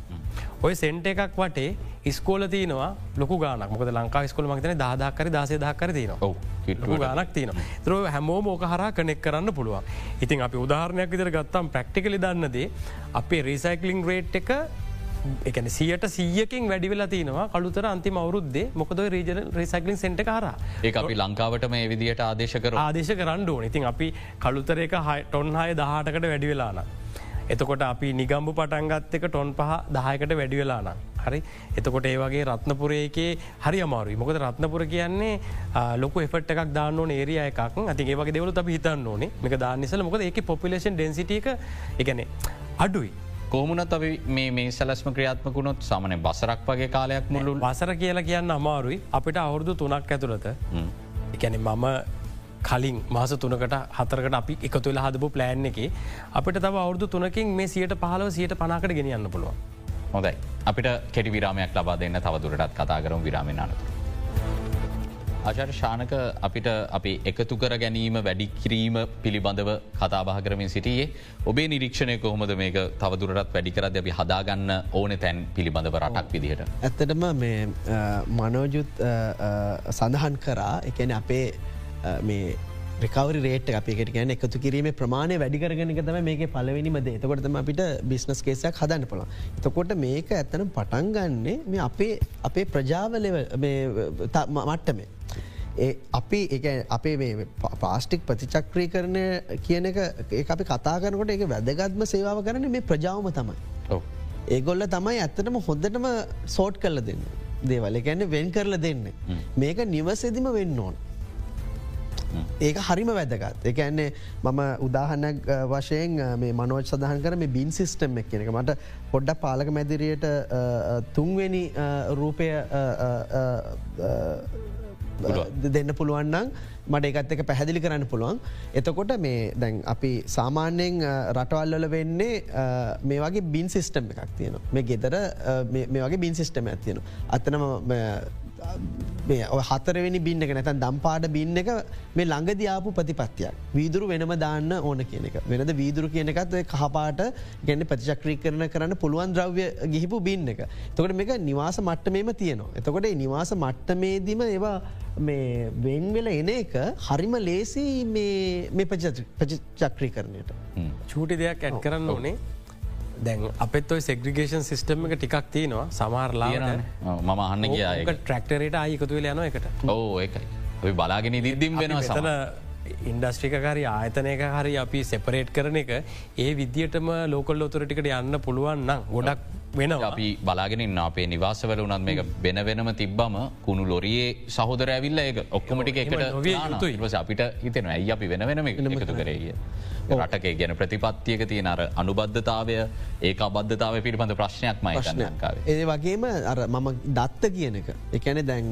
ඔය සෙන්ට එකක් වටේ ඉස්කෝල තියනවා ලොකු ගානක් මොක ලංකා ස්කොල මතන දාදාකර දාසේ දහකර තියන ගානක් තියන ත්‍ර හැමෝ මෝක හරා කනෙක් කරන්න පුළුවන්. ඉතින් අපි උදාහරණයක් විතර ගත්තම් ප්‍රක්ටිකලි දන්නදේ අපේ රීසයිකලිං රේට් එක එකන සියට සීයකින් වැඩිවෙලා තිනවා කළුතර අන්තිම අවුරුද්දේ. මොකද රේජන රිසයිකලින් සෙන්ට කාර ඒ අපි ලංකාවට මේ විදිහට ආදේශකර ආදේශ කරන්න ඕන. ඉතින් අපි කළුතර එක ටොන් හය දහටකට වැඩිවෙලාන. එතකොට අපි නිගම්බු පටන්ගත් එක ටොන් පහ දහයකට වැඩි වෙලානම්. හරි? එතකොට ඒ වගේ රත්නපුරේකේ හරි අමාරු මොකද රත්නපුර කියන්නේ ලොක එෆට එකක් දාන්න ඒරිය එකක්. ඇති ඒවගේ දෙවල අපි හිතන්න ඕනේ. මේක දාන්නනිසල මොකද ඒක පොපිලේෂන් ඩෙන්සිට එක එකන අඩුයි. කෝමුණත් අපි මේ මේ සැලස්ම ක්‍රියාත්මකුණොත් සමන බසරක් වගේ කාලයක් මුල්ලු වසර කියලා කියන්න අමාරුයි. අපිට අවුරදු තුනක් ඇතුළත. එකැන මම කලින් මාස තුනකට හතරකට අපි එකතු වෙලා හදපු ප්ලෑන් එක අපිට තව අවුදු තුනකින් මේ සියට පහලව සියට පනාකට ගෙනියන්න පුළුවන්. හොදයි අපිට කෙටි විරාමයක් ලබා දෙන්න තවදුරටත් කතා කරම් විරාමෙන් අනතුර. ආචර් ශානක අපිට අපි එකතු කර ගැනීම වැඩි කිරීම පිළිබඳව කතාබහ කරමින් සිටියේ ඔබේ නිරීක්ෂණය කොහොමද මේක තවදුරටත් වැඩිකරද අපි හදාගන්න ඕන තැන් පිළිබඳව රටක් විදිහට. ඇත්තටම මේ මනෝජුත් සඳහන් කරා එකන අපේ මේ රකවරි රේට අපිකට ගැන එකතු කිරීම ප්‍රමාණය වැඩිකරගෙන තම මේක පලවෙනිමද එතකොටතම අපිට බිස්නස් කේසයක් හදන්න පොළ එතකොට මේක ඇත්තන පටන්ගන්නේ මේ අපේ අපේ ප්‍රජාවල මට්ටමේ. ඒ අපි අපේ පාස්ටික් ප්‍රතිචක්‍රී කරණය කියන එක අපි කතා කරනකොට එක වැදගත්ම සේවාව කරන මේ ප්‍රජාවම තමයි. ඒගොල්ල තමයි ඇත්තටම හොඳටම සෝට් කරල දෙන්න. දේවල ගැන්න වෙන් කරල දෙන්න. මේක නිවසෙදිම වෙන්න ඕන්. ඒක හරිම වැදගත් එකන්නේ මම උදාහනක් වශයෙන් මේ මනෝජ් සඳහන් කර මේ බින් සිිස්ටම් එක් කියනක මට පොඩ්ඩ පාලක මැදිරියට තුන්වෙනි රූපය දෙන්න පුළුවන්නම් මට එකත් එක පැහැදිලි කරන්න පුළුවන්. එතකොට මේ දැන් අපි සාමාන්‍යයෙන් රටවල්ලල වෙන්නේ මේ වගේ බින් සිිස්ටම් එකක් තියෙන මේ ගෙදර මේ වගේ බින් සිිස්ටම ඇතියෙන. අතනම හතරවෙනි බින්න එක නැතන් දම්පාට බින්න එක මේ ළඟදයාපු ප්‍රතිපත්තියක් වීදුරු වෙනම දාන්න ඕන කියන එක වෙනද වීදුරු කියන එකත් කහපාට ගැන්න ප්‍රතිචක්‍රී කරන කරන්න පුළුවන් ද්‍රව්‍ය ගිහිපු බින්න එක තොකට මේක නිවාස මට්ටමේම තියනවා. එතකොට නිවාස මට්ටමේදීම ඒවා මේ වෙන්වෙල එන එක හරිම ලේසි මේ ප්‍රචක්‍රී කරණයට. චූටි දෙයක් ඇත් කරන්න ඕනේ දැන් අපත් ඔයි සෙග්‍රිගේෂන් සිිස්ටම එක ටිකක් තියෙනවා. සමහරලා මම අහන්න කිය ට්‍රක්ටරට අයිකතුවල යන එකට ඕ ඒකයි. ඔයි බලාගෙන ඉදිද්දිම් වෙන සතන ඉන්ඩස්ට්‍රිකහරි ආයතනයක හරි අපි සෙපරේට් කරන එක ඒ විදිටම ලෝකල් ලොතුරටිකට යන්න පුළුවන් නම් ගොඩක් වෙන අපි බලාගෙන අපේ නිවාසවල උනත් මේක බෙන වෙනම තිබ්බම කුණු ලොරියේ සහෝදර ඇවිල්ල එක ඔක්කොමටික එකට අපිට හිතෙන ඇයි අපි වෙන වෙනම එකතු කරේය. රටකේ ගැන ප්‍රතිපත්තියක තියෙන අර අනුබද්ධතාවය ඒ අබද්ධතාව පිළිබඳ ප්‍රශ්නයක් මයි ප්‍රශ්නයකාව. ඒ වගේම අර මම දත්ත කියන එක. එකැන දැන්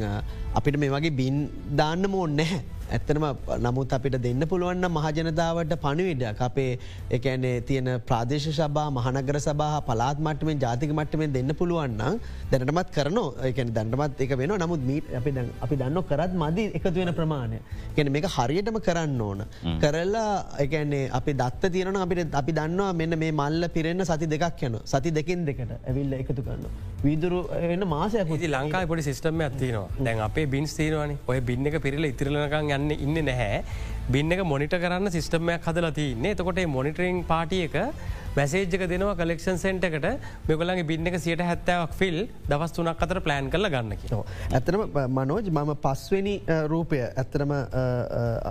අපිට මේ වගේ බින් දාන්න මෝන් නැහැ. ඇත්තනම නමුත් අපිට දෙන්න පුළුවන්න මහජනතාවට පණවිඩක් අපේ එකනේ තියෙන ප්‍රාදේශ සබා මහනගර සබා පලාත් මට්ටමෙන් ජාතික මට්ටමෙන් දෙන්න පුළුවන්න දැනටමත් කරන එක දැන්ටමත් එක වෙන නමුත් මීට අපි අපි දන්න කරත් මදි එකතු වෙන ප්‍රමාණය. ගැන මේක හරියටම කරන්න ඕන. කරලා එකන්නේ අපි දත්ත තියන අපිට අපි දන්නවා මෙන්න මේ මල්ල පිරෙන්න්න සති දෙකක් යන සති දෙකින් දෙකට ඇවිල්ල එකතු කරන්න. වීදුරු එන්න මාසයක් ති ලංකායි පොඩි සිස්ටම ඇතිනවා දැන් අපේ බින් තීරවානි ඔය බින්න එක පිරිල ඉතිරලනකං යන්න ඉන්න නැහැ බින්න එක මොනිට කරන්න සිිස්ටමයක් හදලා තියන්නේ. එතකොට මොනිටරිං පාටියක මැසේජ්ක දෙනවා කලෙක්ෂන් සෙන්ටකට මෙගලගේ බින්න එක සියට හැත්තාවක් ෆිල් දවස් තුනක් අතර ප්ලෑන් කල ගන්නකි. ඇතරම මනෝජ් මම පස්වනි රූපය ඇත්තරම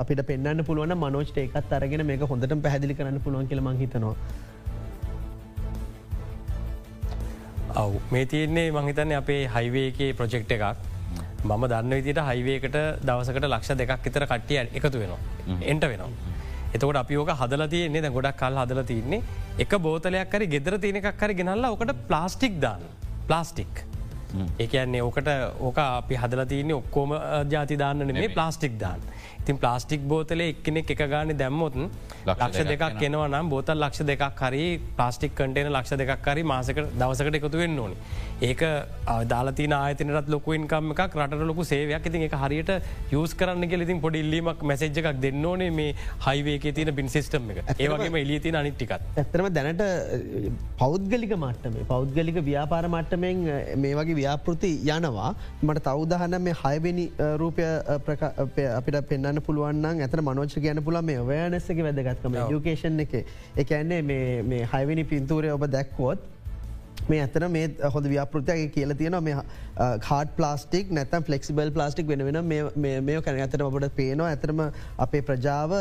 අපිට පෙන්න්න පුළුවන් මනෝජ්ට එකත් අරගෙන මේ හොඳට පැදිලි කරන්න පුළුවන් කියලම හිතනවා. ඔව්. මේ තියන්නේ මහිතන්න අපේ හයිවේකේ ප්‍රොජෙක්් එකක් මම දන්න විදිට හයිවේකට දවසකට ලක්ෂ දෙකක් එතර කට්ටිය එකතු වෙනවා. එන්ට වෙනවා. එතකොට අපිෝක හදල තියන්නේ ගොඩක් කල් හදල තියන්නේ එක බෝතලයක් කරි ගෙදර තියෙන එකක් කරි ගෙනල්ලා ඕකට ප්ලාස්ටික් දාන්න ප්ලාස්ටික්. ඒකන්නේ ඕකට ඕක අපි හදල තියන්නේ ඔක්කෝම ජාති දාන්න මේ ප්ලාස්ටික් දාන්න. ඉතින් ප්ලාස්ටික් බෝතලේ එක්කෙනෙක් එක ගාන දැම්මොතුන් ලක්ෂ දෙකක් කෙනවා නම් බෝතල් ලක්ෂ දෙකක් හරි ප්ලාස්ටික් කටේන ලක්ෂ දෙකක් හරි මාසක දවසකට එකතු වෙන්න ඕනි. ඒක දාලති ආයතනට ලොකුයින්කම එකක් රට ලොකු සේවයක්. ඉතින් එක හරියට යස් කරන්න ගෙලිතින් පොඩි ඉල්ලීමක් මැසේජ් එකක් දෙන්න ඕනේ මේ හයිවේක තින බින් සිිස්ටම් එක. ඒවගේම එලියති අනිට්ටිකත් ඇතරම දැනට පෞද්ගලික මට්ටම පෞද්ගලික ව්‍යාපාර මට්ටමෙන් මේ වගේ ව්‍යාපෘති යනවා. මට තවදහන මේ හයවෙනි රූපය අපිට පෙන්න්න කියන්න පුළුවන් ඇත මනෝච කියන පුළ මේ වෑනස්සක වැදගත්කම යුකේෂන් එක. එකන්නේ මේ හයිවිනි පින්තූරය ඔබ දැක්වොත් මේ ඇතන මේ හොඳ ව්‍යාපෘතියගේ කියල තියෙන මේ කාඩ ප්ලාස්ටික් නැතම් ෆලෙක්සිබල් ප්ලාස්ටික් වෙන වෙන මේ කැන ඇතන ඔබට පේනවා. ඇතරම අපේ ප්‍රජාව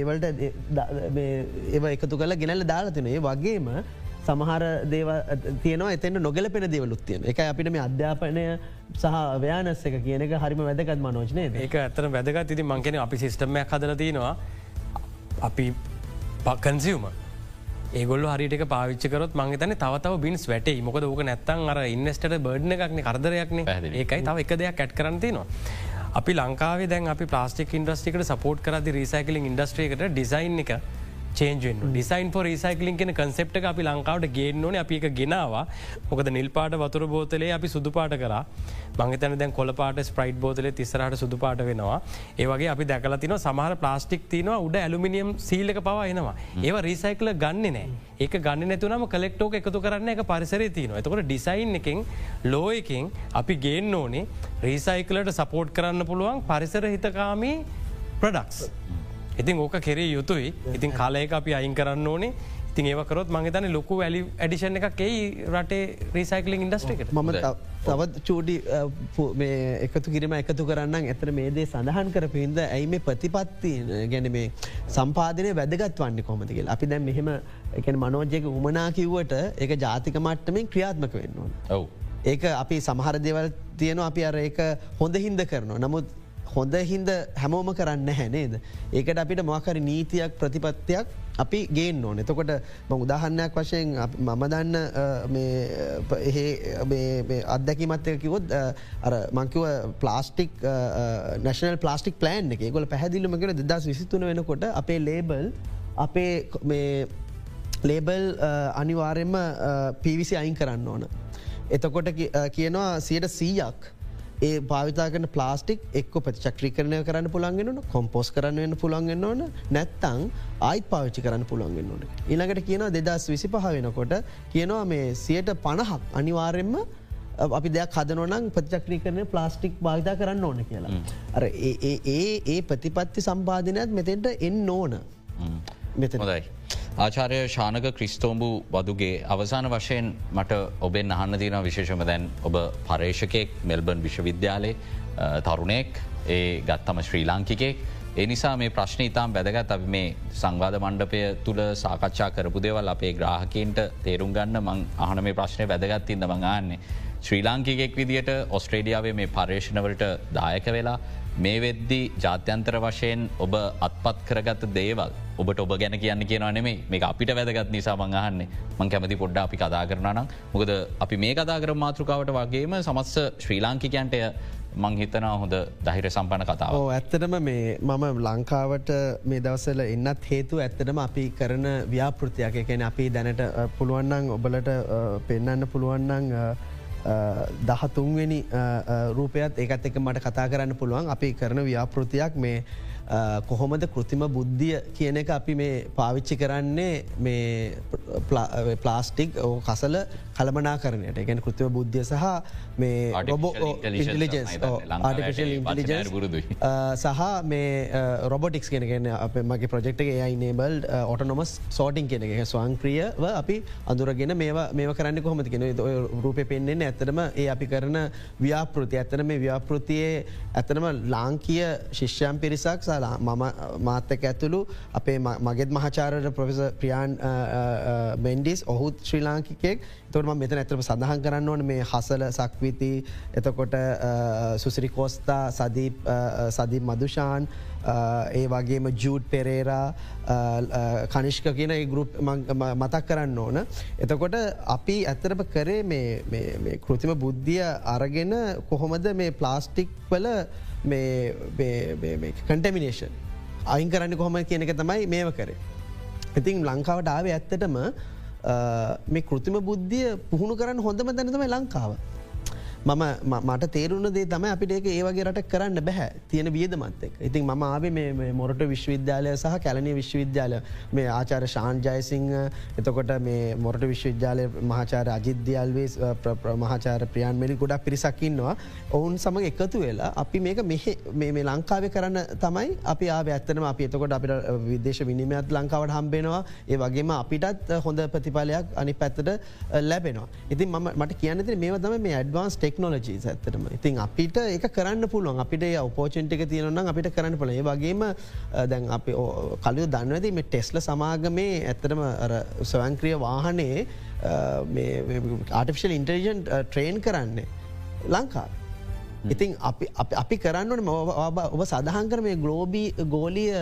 ඒවලට ඒව එකතු කල ගෙනල්ල දාලා තින ඒ වගේම සමහර දේව තියනවා. එතෙන්ට නොගලපෙන දේවලුත් තියෙන එක අපිට මේ අධ්‍යාපනය සහ ව්‍යානස්ස එක කියන එක හරිම වැදගත් මනෝජනය ඒක ඇතර වැදගත්. ඉති මංකෙන අපි සිිස්ටමයක් හදල තියෙනවා. අපි පක්කන්සිවම ඒගොල් හරිට පාවිච්චකරත් මංගතන තවතාව බින්ස් වැටේ මොකද ඕක නැත්තන් අර ඉන්නස්ට බර්ඩ්න එකක්න කරදරයක්න. ඒකයි තව එක දෙයක් කැට් කරන්තිනවා. අපි ලංකාවේ දැන් අපි ප්ලාස්ටික් ඉන්ඩස්ටිකට සපෝට් කරදි රීසයිකලින් ඉන්ඩස්ට්‍රේකට ඩිසයින් එක චේන්ජෙන් ඩිසයින් ෝ රීසයිකලින් කෙන කන්සෙප්ට අපි ලංකාවට ගේන්නන අපි එක ගෙනවා. මොකද නිල්පාට වතුර බෝතලේ අපි සුදුපාට කර. මංගතන දැන් කොලපාට ස්ප්‍රයිට් බෝතලේ තිස්සරට සුදුපාට වෙනවා. ඒවගේ අපි දැකල තින සමහර ප්ලාස්ටික් තිනවා උඩ ඇලුමිනියම් සීලක පවා එනවා. ඒව රීසයිකල ගන්න නෑ. ඒක ගන්න නැතුනම කලෙක්ටෝක එකතු කරන්න එක පරිසර තියනවා එතකොට ඩිසයින් එකින් ලෝයකින් අපි ගේන්න ඕනේ රීසයිකලට සපෝට් කරන්න පුළුවන් පරිසර හිතකාමී ප්‍රඩක්ස්. ඉතින් ඕක කෙරේ යුතුයි. ඉතින් කාලයක අපි අයින් කරන්න ඕනේ. ඉතින් ඒවකරොත් මගේතන ලොකු වැලි ඇඩිෂන් එකක් එයි රටේ රීසයිකලින් ඉන්ඩස්ට්‍රිකට ම තවත් චූඩි එකතු කිරීම එකතු කරන්න ඇතර මේ දේ සඳහන් කර පින්ද ඇයි මේ ප්‍රතිපත්ති ගැන මේ සම්පාදනය වැදගත් වන්නේ කොමතිකල් අපි දැන් මෙහෙම එක මනෝජයක උමනා කිව්වට එක ජාතික මට්ටමින් ක්‍රියාත්මක වෙන්න ඕන. ඔව. ඒක අපි සමහර දෙවල් තියන අපි අර ඒක හොඳ හින්ද කරනවා. නමුත් හොඳ හින්ද හැමෝම කරන්න හැනේද. ඒකට අපිට මොකරි නීතියක් ප්‍රතිපත්තියක් අපි ගේන්න ඕන එතකොට ම උදාහන්නයක් වශයෙන් මම දන්න අත්දැකිමත්තය කිවොත් අර මංකිව ප්ලාස්ටික් නැශනල් ප්ලාස්ටික් ප්ලෑන් එක ගොල පැහදිලිම කර දෙදස් විසිතුන වෙනකොට අපේ ලේබල් අපේ ලේබල් අනිවාරෙන්ම පිවිසි අයින් කරන්න ඕන. එතකොට කියනවා සියට සීයක් ඒ භාවිතා කන ප්ලාස්ටික් එක්ක ප්‍රතිචක්‍රීකරණය කරන්න පුළන්ගෙන කොම්පෝස් කරන්න පුළන්ගෙන් ඕන නැත්තං ආයිත් පාවිච්චි කරන්න පුළන්ගෙන් ඕන. ඉළඟට කියන දෙදස් විසි පහ වෙනකොට කියනවා මේ සියට පණහක් අනිවාරෙන්ම අපි දෙයක් හදනොනම් ප්‍රතිචක්‍රී කරන ප්ලාස්ටික් භාවිතා කරන්න ඕන කියලා. අර ඒ ඒ ප්‍රතිපත්ති සම්පාධනයක් මෙතෙන්ට එන්න ඕන මෙතනදයි. ආචාරය ශානක ක්‍රිස්තෝම්බු වදුගේ අවසාන වශයෙන් මට ඔබෙන් අහන්න තින විශේෂම දැන් ඔබ පර්ේෂකෙක් මෙල්බර්න් විශ්වවිද්‍යාලේ තරුණෙක් ඒ ගත්තම ශ්‍රී ලාංකිකෙක්. ඒ නිසා මේ ප්‍රශ්න ඉතාම් වැදගත් අපි මේ සංවාධ මණ්ඩපය තුළ සාකච්ඡා කරපු දෙවල් අපේ ග්‍රාහකන්ට තේරුම් ගන්න මං අහන මේ ප්‍රශ්නය වැදගත්තින්න මඟන්නේ. ශ්‍රී ලාංකිකෙක් විදිට ඔස්ට්‍රේඩියාවේ මේ පර්ේෂණවලට දායක වෙලා මේ වෙද්දි ජාත්‍යන්තර වශයෙන් ඔබ අත්පත් කරගත දේවල් ඔබට ඔබ ගැන කියන්න කියනවා නෙමේ මේ අපිට වැදගත් නිසා මංහන්නේ මං කැමති පොඩ්ඩ අපි කතා කරනම් මොකද අපි මේ කතාකර මාතෘකාවට වගේම සමස්ස ශ්‍රී ලාංකිකයන්ටය මං හිතනා හොඳ දහිර සම්පන කතාව. ඇත්තටම මේ මම ලංකාවට මේ දවසල එන්නත් හේතු ඇත්තටම අපි කරන ව්‍යාපෘතියක්. එකැන අපි දැනට පුළුවන්නන් ඔබලට පෙන්නන්න පුළුවන්නන් දහතුන්වෙනි රූපයත් ඒකත් එක මට කතා කරන්න පුළුවන්. අපි කරන ව්‍යාපෘතියක් මේ කොහොමද කෘතිම බුද්ධිය කියන එක අපි මේ පාවිච්චි කරන්නේ මේ ප්ලාස්ටික් ඕ කසල කළමනා කරනයට ගැන කෘතිම බුද්ධිය සහ මේ රොබෝ ඉන්ටලිජන්ස් සහ මේ රොබොටික්ස් කෙනගෙන අප මගේ ප්‍රජෙක්්ක ඒයිනේබල් ඔටනොමස් සෝටිං කෙන එක. ස්වංක්‍රියව අපි අඳුරගෙන මේ කරන්න කොහොමති කෙන රූපය පෙන්න්නේ ඇතරම ඒ අපි කරන ව්‍යාපෘති ඇතන මේ ව්‍යාපෘතියේ ඇතනම ලාංකිය ශිෂ්‍යයන් පිරිසක් සහ කලා මම මාත්තක ඇතුළු අපේ මගෙත් මහචාරට ප්‍රොෆෙස ප්‍රියන් මෙන්ඩිස් ඔහුත් ශ්‍රී ලාංකිකෙක් තොරම මෙත ඇතරම සඳහන් කරන්න ඕන මේ හසල සක්විති එතකොට සුසිරි කෝස්තා සදීප සදී මදුෂාන් ඒ වගේම ජූඩ් පෙරේරා කනිෂ්ක කියන ගරුප් මතක් කරන්න ඕන. එතකොට අපි ඇත්තරප කරේ කෘතිම බුද්ධිය අරගෙන කොහොමද මේ ප්ලාස්ටික් වල කටමිනේෂන් අයින් කරන්න කොහොම කියන එක තමයි මේව කරේ. ඉතින් ලංකාවට ආවේ ඇත්තටම මේ කෘතිම බුද්ධිය පුහුණු කරන්න හොඳම දැනතම ලංකාව. මම මට තේරුණ දේ තම අපිට ඒක ඒවගේ රට කරන්න බැහැ. තියෙන වියදමත්තෙක් ඉතින් ම ආවේ මේ මොරට විශ්වවිද්‍යාලය සහ කැලනය විශ්වවිද්‍යාල මේ ආචාර ශාන්ජයසිංහ එතකොට මේ මොරට විශ්වවිද්‍යාලය මහාචාර අජිද්‍යල්වේ මහාචාර ප්‍රියන් මෙලි ගොඩක් පිරිසක්කින්නවා ඔවුන් සමඟ එකතු වෙලා අපි මේක මේ ලංකාව කරන්න තමයි අපි ආ ඇත්තනම අපි එතකොට අපිට විදේශ විනිමත් ලංකාවට හම්බෙනවා. ඒ වගේම අපිටත් හොඳ ප්‍රතිඵලයක් අනි පැත්තට ලැබෙනවා. ඉතින් මට කියන්නති මේ තම මේ ඇඩ්වාන්ස් ටෙක්නෝලජී ඇත්තටම. ඉතින් අපිට එක කරන්න පුළුවන්. අපිට උපෝචෙන්ටික තියෙනනම් අපිට කරන්න පුළ ඒ වගේම දැන් අපි කලු දන්නවද මේ ටෙස්ල සමාගමේ ඇත්තටම ස්වංක්‍රිය වාහනේ ආටිෆිෂල් ඉන්ටර්ජන් ට්‍රේන් කරන්නේ ලංකා. ඉතින් අපි කරන්නන ඔබ සදහංකර මේ ගලෝබී ගෝලිය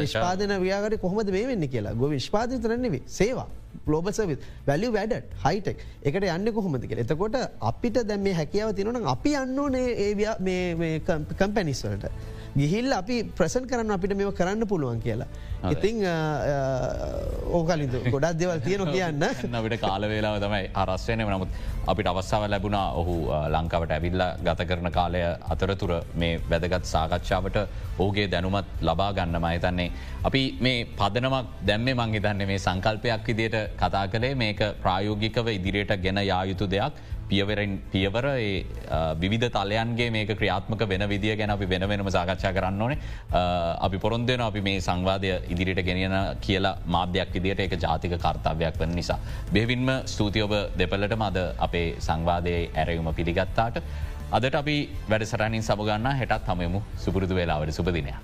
විශ්පාදන ව්‍යාගර කොහොමද මේ වෙන්න කියලා ගො විශ්පාධ තරන්නෙවේ සේවා. ගලෝබ සවිත් වැලි වැඩ හයිටෙක් එකට යන්න කොහොමතික එතකොට අපිට දැම මේ හැකියාව තිනන අපි යන්න ඕනේ කම්පැනිස්වලට. ගිහිල් අපි ප්‍රසන් කරන්න අපිට මෙම කරන්න පුළුවන් කියලා. ඉතිං ඕකලින්ද ගොඩක් දෙවල් තියන කියන්න නට කාලවෙලාව තමයි අරස්වයන නමුත් අපිට අවස්සාව ලැබුණා ඔහු ලංකාවට ඇවිල්ල ගත කරන කාලය අතරතුර මේ වැදගත් සාකච්ඡාවට ඕගේ දැනුමත් ලබා ගන්න මහිතන්නේ. අපි මේ පදනමක් දැම්ම මංහිතන්න මේ සංකල්පයක් විදියට කතා කළේ මේක ප්‍රායෝගිකව ඉදිරියට ගෙන යායුතු දෙයක් පියවරෙන් පියවර විධ තලයන්ගේ මේක ක්‍රියාත්මක වෙන විදිිය ගැන අපි වෙන වෙනම සාකච්ඡා කරන්න ඕනේ අපි පොරොන්දයන අපි මේ සංවාදය ඉදිරිට ගෙනියන කියලා මාධ්‍යයක් විදිට එක ජාතික කර්තාවයක් වන නිසා. බෙවින්ම ස්තුතියඔබ දෙපලට මද අපේ සංවාදයේ ඇරයුම පිළිගත්තාට අදට අපි වැඩසරනින් සමගන්න හෙටත් හමමු සුපුරුදු වෙලාවට සුපදිනයක්.